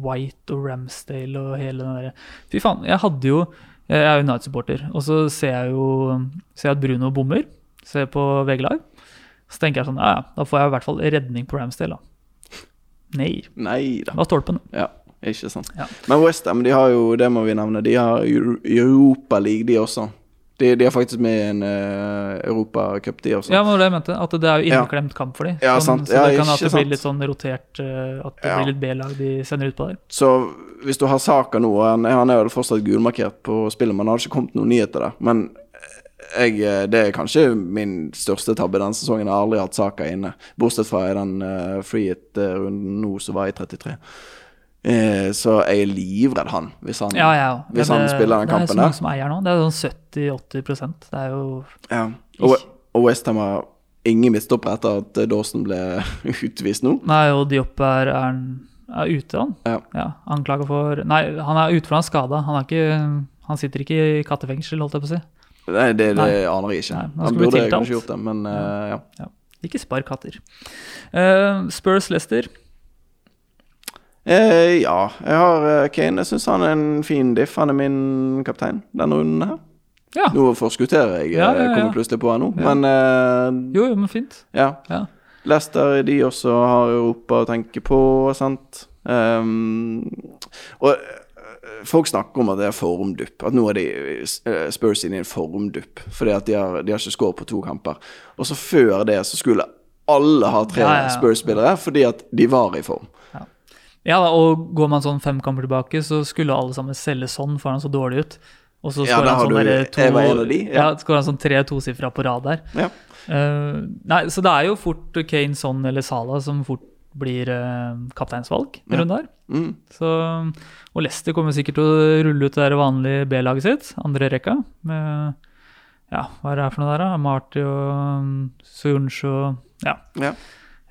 White og Ramsdale og hele den derre Fy faen, jeg hadde jo Jeg er United-supporter, og så ser jeg jo ser jeg at Bruno bommer. Ser på VG Live. Så tenker jeg sånn Ja, ja, da får jeg i hvert fall redning på Ramsdale, da. Nei. Nei da. Det var stolpen. Ja, ikke sant. Ja. Men Westham, de har jo, det må vi nevne, de har Europaliga, de også. De, de er faktisk med i en uh, Europacup, de også. Ja, men det jeg mente. At det er jo inneklemt kamp for dem. Ja, sånn, sant. Så Ja, det kan at det blir litt sånn rotert uh, At det blir litt B-lag de sender ut på der. Så hvis du har Saka nå Han, han er jo fortsatt gulmarkert på spillet, men det har ikke kommet noen nyheter der. Men jeg, eh, det er kanskje min største tabbe denne sesongen. Jeg har aldri hatt Saka inne. Bortsett fra i den uh, free hit-runden nå som var i 33. Eh, så jeg er livredd han, hvis han Ja, ja. Hvis han det- spiller den Det er kampen så mange der. som eier nå. Det er sånn 70-80% Det er jo Ja. Og, og Westham har ingen midtstopper etter at eh, Dawson ble utvist nå. Nei, og Diop er, er, er ute, han. Ja. Ja, Anklaga for Nei, han er ute for han er skada. Han, er ikke- han sitter ikke i kattefengsel, holdt jeg på å si. Nei, det, det Nei. aner jeg ikke. Nei, han burde kanskje gjort det, men uh, ja. Ikke spar katter. Uh, Spurs Leicester. Eh, ja, jeg har eh, Kane. Jeg syns han er en fin diff. Han er min kaptein denne runden her. Ja. Nå forskutterer jeg, Ja, ja, ja. kommer plutselig på her nå, Ja. men eh, Jo, jo, men fint. ja. Ja. Leicester, de også har Europa å tenke på, sant. Um, og eh, folk snakker om at det er formdupp. At nå er de eh, Spurs inne i en formdupp fordi at de har, de har ikke skåret på to kamper. Og så før det så skulle alle ha tre Ja, ja, ja. Spurs-spillere fordi at de var i form. Ja, og går man sånn fem kamper tilbake, så skulle alle sammen selge sånn, for han så dårlig ut. Og så Ja, skårer der han sånn derre to de, ja. Ja, han sånn tre tosifra på rad der. Ja. Uh, nei, så det er jo fort Kane, Son eller Salah som fort blir uh, kapteinsvalg i Ja. her. Mm. Så, og Leicester kommer sikkert til å rulle ut det der vanlige B-laget sitt, andre rekka, med ja, hva er det her for noe der, da? Marty og um, Soyuncu og ja, Ja.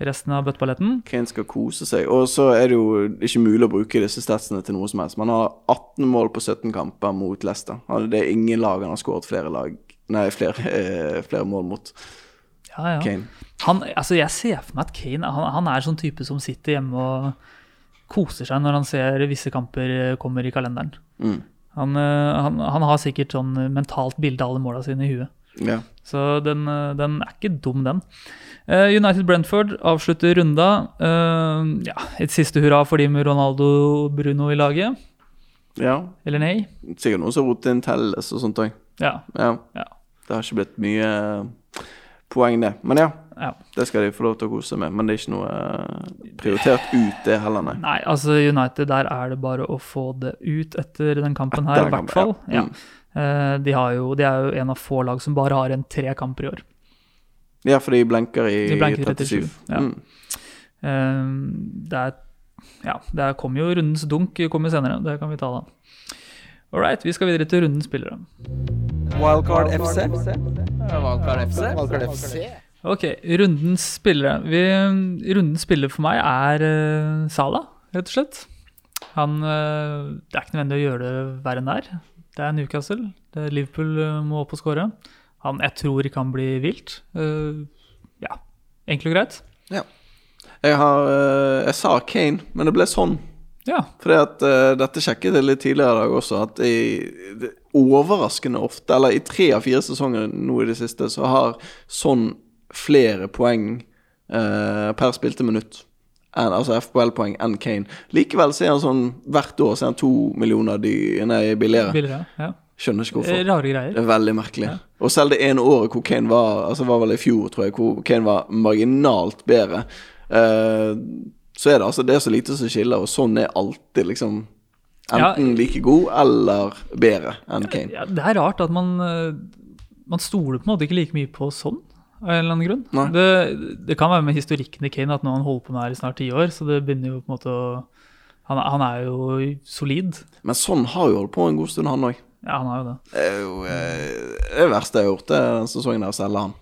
Resten av bøtteballetten. Kane skal kose seg. Og så er det jo ikke mulig å bruke disse statsene til noe som helst. Man har 18 mål på 17 kamper mot Leicester. Det er ingen lag han har skåret flere flere, eh, flere mål mot Ja, ja. Kane. Han, altså jeg ser for meg at Kane han, han er sånn type som sitter hjemme og koser seg når han ser visse kamper eh, kommer i kalenderen. Mm. Han, eh, han, han har sikkert sånn mentalt bilde av alle måla sine i huet. Ja. Så den, eh, den er ikke dum, den. Eh, United Brentford avslutter runda. Eh, ja, et siste hurra for de med Ronaldo og Bruno i laget. ja. Eller nei? Sikkert noen som har rotet inn Telles og sånt òg. Ja. Ja. Ja. Det har ikke blitt mye poeng, det. Men ja, ja. det skal de få lov til å kose seg med. Men det er ikke noe prioritert ut, det heller, nei. Nei, altså United, der er det bare å få det ut etter den kampen her, i hvert fall. ja. Ja. Mm. Eh, de, har jo, de er jo en av få lag som bare har en tre kamper i år. Ja, for de blenker i De blenker i 37. 37, ja. Mm. Eh, det er Ja, det kommer jo rundens dunk kommer senere. Det kan vi ta da. All right, vi skal videre til rundens spillere. Wildcard FC. Wildcard FC. Wildcard FC. Ok, rundens spillere. Vi, rundens spiller for meg er uh, Sala, rett og slett. Han uh, Det er ikke nødvendig å gjøre det verre enn det er. Det er Newcastle. Det er Liverpool eh, må opp og skåre. Han jeg tror kan bli vilt. Uh, ja, enkelt og greit. Jeg har eh, Jeg sa Kane, men det ble sånn. Ja. Fordi at uh, dette sjekket jeg litt tidligere i dag også, at i overraskende ofte, eller i tre av fire sesonger nå i det siste, så har sånn flere poeng uh, per spilte minutt. Enn, altså FPL-poeng enn Kane. Likevel så er han sånn hvert år så er han to millioner dy, nei, billigere. Billigere. Ja. Skjønner ikke Eh, hvorfor. Rare greier. Det er veldig merkelig. Og selv det ene året hvor Kane var Altså var vel i fjor, tror jeg, hvor Kane var marginalt bedre, uh, så er det altså det er så lite som skiller, og sånn er alltid liksom Ja. Enten like god eller bedre enn Kane. Ja, det er rart at man, eh, man stoler på en måte ikke like mye på sånn, av en eller annen grunn. Det, det kan være med historikken i Kane at nå han holder på med her i snart ti år, så det begynner jo på en måte å Han, han er jo solid. Men sånn har jo holdt på en god stund, han òg. Ja, han har jo det. Det er jo eh, det verste jeg har gjort, det er den sesongen der å selge han.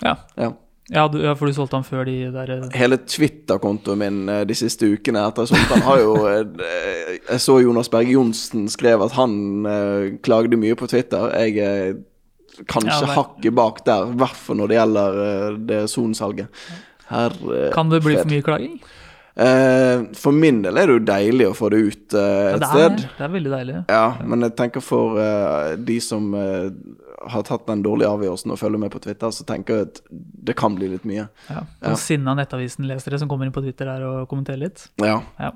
Ja, Ja. ja, du, ja for du solgte han før de der eh, Hele Twitter-kontoen min eh, de siste ukene etter sånt, han har jo eh, Jeg så Jonas Berge Johnsen skrev at han eh, klagde mye på Twitter. Jeg kanskje Ja, hakket bak der, i hvert fall når det gjelder eh, det sonsalget. Her, Kan det bli for mye klaging? Eh, for min del er det jo deilig å få det ut eh, Ja, et det, er, sted. det er veldig deilig. Ja, men jeg tenker for eh, de som eh, har tatt den dårlige avgjørelsen og følger med på Twitter, så tenker jeg at det kan bli litt mye. Ja. Ja. Og sinna Nettavisen-lesere som kommer inn på Twitter der og kommenterer litt. Ja. Ja.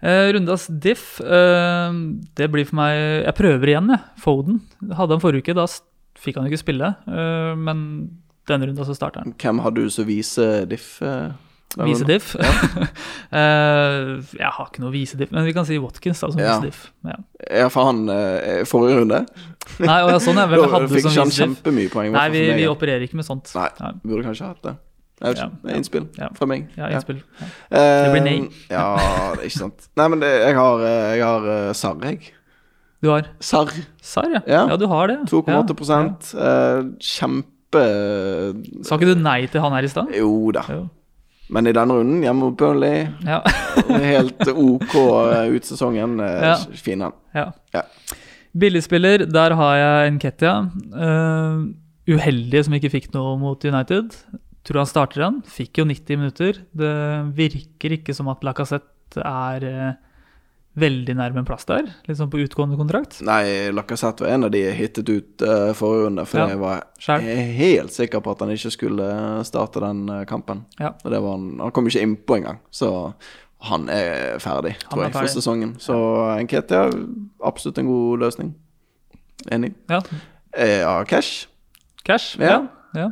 Eh, rundas diff, eh, det blir for meg Jeg prøver igjen, jeg. Foden. Hadde han forrige uke, da fikk han ikke spille. eh, men denne runden så starter han. Hvem har du som viser diff? eh, denne Vise diff. Eh, jeg har ikke noe vise diff, men vi kan si Watkins da, som Ja. vise diff. Ja. Ja, for han forrige runde. Nei, og ja, sånn, er jeg hadde fikk som ikke han vise diff? kjempemye poeng. Nei, vi, vi opererer ikke med sånt. Nei, Ja. burde kanskje hatt det. Jeg vet ikke, ja. innspill Ja. fra meg. Ja, innspill. Ja. Det blir nei. Ja, det er ikke sant. Nei, men det, jeg har, jeg har Sarr, jeg. Du har Sarr. SAR, ja. Ja. ja. du har det. 2,8 eh, Kjempe Sa ikke du nei til han her i stad? Jo da. Jo. Men i denne runden, hjemme mot Burnley, Ja. helt OK eh, ut sesongen. eh, Ja. Fin han. ja. Ja. Billigspiller, der har jeg Nketia. Uh, uheldige som ikke fikk noe mot United. Tror han starter igjen. Fikk jo 90 minutter. Det virker ikke som at Lacassette er eh, veldig nærme en plass der. Litt sånn på utgående kontrakt. Nei, Lacassette var en av de jeg hittet ut uh, forrige runde, for Ja. jeg var jeg er helt sikker på at han ikke skulle starte den eh, kampen. Ja. Og det var han, han kom ikke innpå engang, så han er ferdig, Han tror jeg, for sesongen. Så Nketia, absolutt en god løsning. Enig. Ja. Eh, Ja, cash. Cash. Ja. Ja.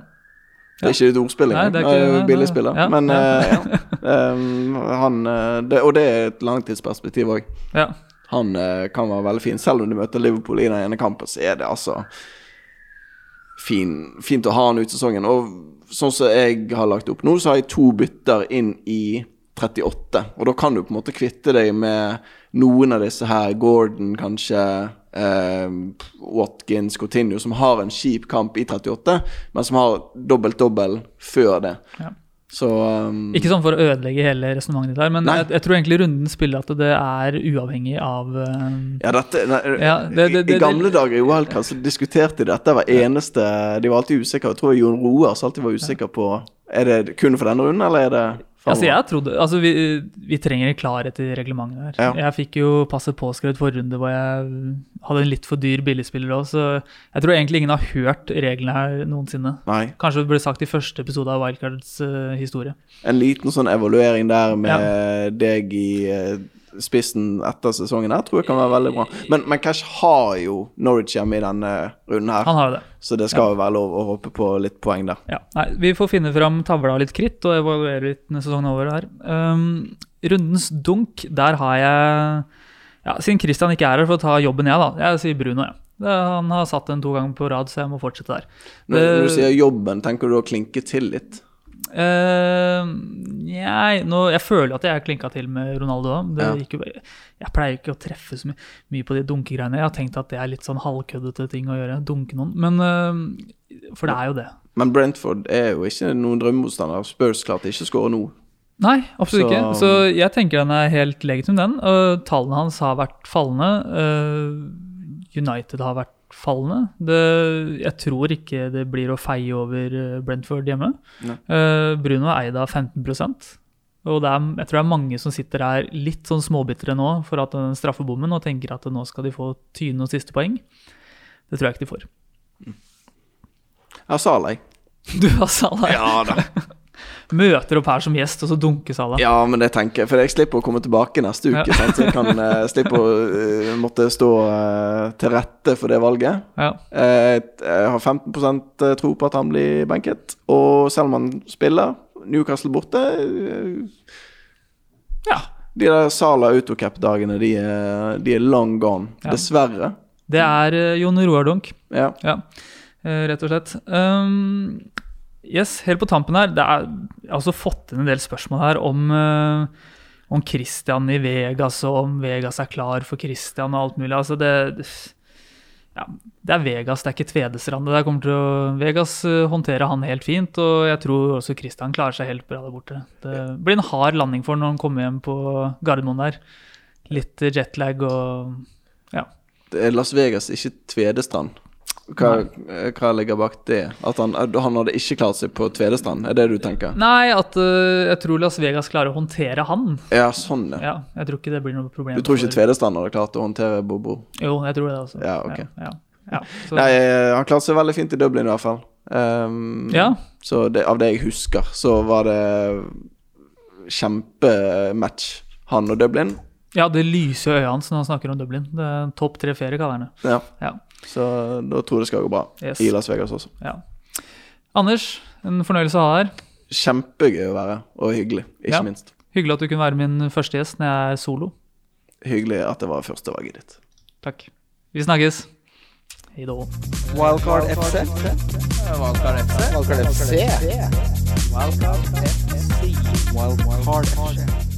Det er ikke et ordspill engang. det er jo nei, billigspiller. ja, Men ja. ja. Um, han eh, det, Og det er et langtidsperspektiv òg. ja. Han eh, kan være veldig fin. Selv om du møter Liverpool i den ene kampen, så er det altså fin, fint å ha han ut sesongen. Og sånn som jeg har lagt opp nå, så har jeg to bytter inn i 38. Og da kan du på en måte kvitte deg med noen av disse her, Gordon kanskje, eh, Watkins, Coutinho, som har en kjip kamp i 38, men som har dobbelt-dobbel før det. Ja. Så um, Ikke sånn for å ødelegge hele resonnementet ditt her, men jeg, jeg tror egentlig runden spiller at det er uavhengig av eh, Ja, dette, nei, Ja, det- det- i, det- I gamle dager i Wildcard så diskuterte de dette hver eneste De var alltid usikre. Jeg tror Jon Roar alltid var usikker på Er det kun for denne runden, eller er det Altså, jeg trodde, altså vi, vi trenger klarhet i reglementene her. Ja. Jeg fikk jo passet påskrevet forrige runde hvor jeg hadde en litt for dyr billigspiller òg, så jeg tror egentlig ingen har hørt reglene her noensinne. Nei. Kanskje det ble sagt i første episode av Wildcards uh, historie. En liten sånn evaluering der med deg i eh, spissen etter sesongen her tror jeg kan være veldig bra. Men, men Cash har jo Norwich hjemme i denne runden her, Han har det. så det skal jo være lov å håpe på litt poeng der. Ja. Nei, vi får finne fram tavla litt kritt og evaluere litt når sesongen er over her. Um, rundens dunk, der har jeg ja, Siden Christian ikke er her for å ta jobben, jeg, da. Jeg sier Bruno, jeg. Ja. han har satt den to ganger på rad, så jeg må fortsette der. Når, når du sier jobben, tenker du å klinke til litt? Eh, jeg, nå, jeg føler at jeg har klinka til med Ronaldo òg. Ja. Jeg pleier ikke å treffe så my mye på de dunkegreiene. Jeg har tenkt at det er litt sånn halvkøddete ting å gjøre. Dunke noen. Men uh, For det er jo det. Men Brentford er jo ikke noen drømmemotstander. Spurs klarte ikke å skåre nå. Nei, absolutt Så- ikke. Så jeg tenker den er helt legitim, den. Og tallene hans har vært fallende. Eh, United har vært fallende. Det, jeg tror ikke det blir å feie over eh, Brentford hjemme. Eh, Bruno er eid av 15 og er, jeg tror det er mange som sitter her litt sånn småbitre nå for at den straffebommen og tenker at nå skal de få tyne noen siste poeng. Det tror jeg ikke de får. Jeg har Salah, jeg. Du har Salah. Ja da. Møter opp her som gjest, og så dunker alle. Ja, men det tenker jeg, for jeg slipper å komme tilbake neste uke. Ja. Sant? Så jeg kan uh, slippe å uh, måtte stå uh, til rette for det valget. Ja. Jeg har 15% tro på at han blir benket, og selv om han spiller Newcastle borte Ja. De der Sala autocap-dagene, de, de er long gone. Ja. Dessverre. Det er Jon Roar Dunk. Ja. Ja, rett og slett. Um, yes, helt på tampen her, det er, jeg har også fått inn en del spørsmål her om, uh, om Christian i Vegas, og om Vegas er klar for Christian og alt mulig. Altså det, ja, det er Vegas, det er ikke Tvedestrand. Det kommer til å, Vegas eh, håndterer han helt fint, og jeg tror også Christian klarer seg helt bra der borte. Det blir en hard landing for han når han kommer hjem på Gardermoen der. Litt jetlag og ja. Det er Las Vegas, ikke Tvedestrand. Hva, eh, hva ligger bak det? At han, han hadde ikke klart seg på Tvedestrand, er det du tenker? Nei, at uh, jeg tror Las Vegas klarer å håndtere han. Ja, sånn, ja. Ja, jeg tror ikke det blir noe problem. Du tror ikke Tvedestrand hadde klart å håndtere Bobo? Jo, jeg tror det også. Ja, ok. Ja, ja, Nei, eh, han klarte seg veldig fint i Dublin i hvert fall. Um, Ja. Så det, av det jeg husker, så var det kjempematch, han og Dublin. ja, det lyser i øynene hans når han snakker om Dublin. Det topp tre ferie, kaller han det. Ja. Ja. Så da tror jeg det skal gå bra Yes. i Las Vegas også. ja. Anders, en fornøyelse å ha her. Kjempegøy å være, og hyggelig, ikke Ja. minst. Hyggelig at du kunne være min første gjest når jeg er solo. Hyggelig at det var første valget ditt. Takk. Vi snakkes. Hei da. Wildcard FC. Wildcard FC. Wildcard FC. Wildcard FC. Wildcard FC.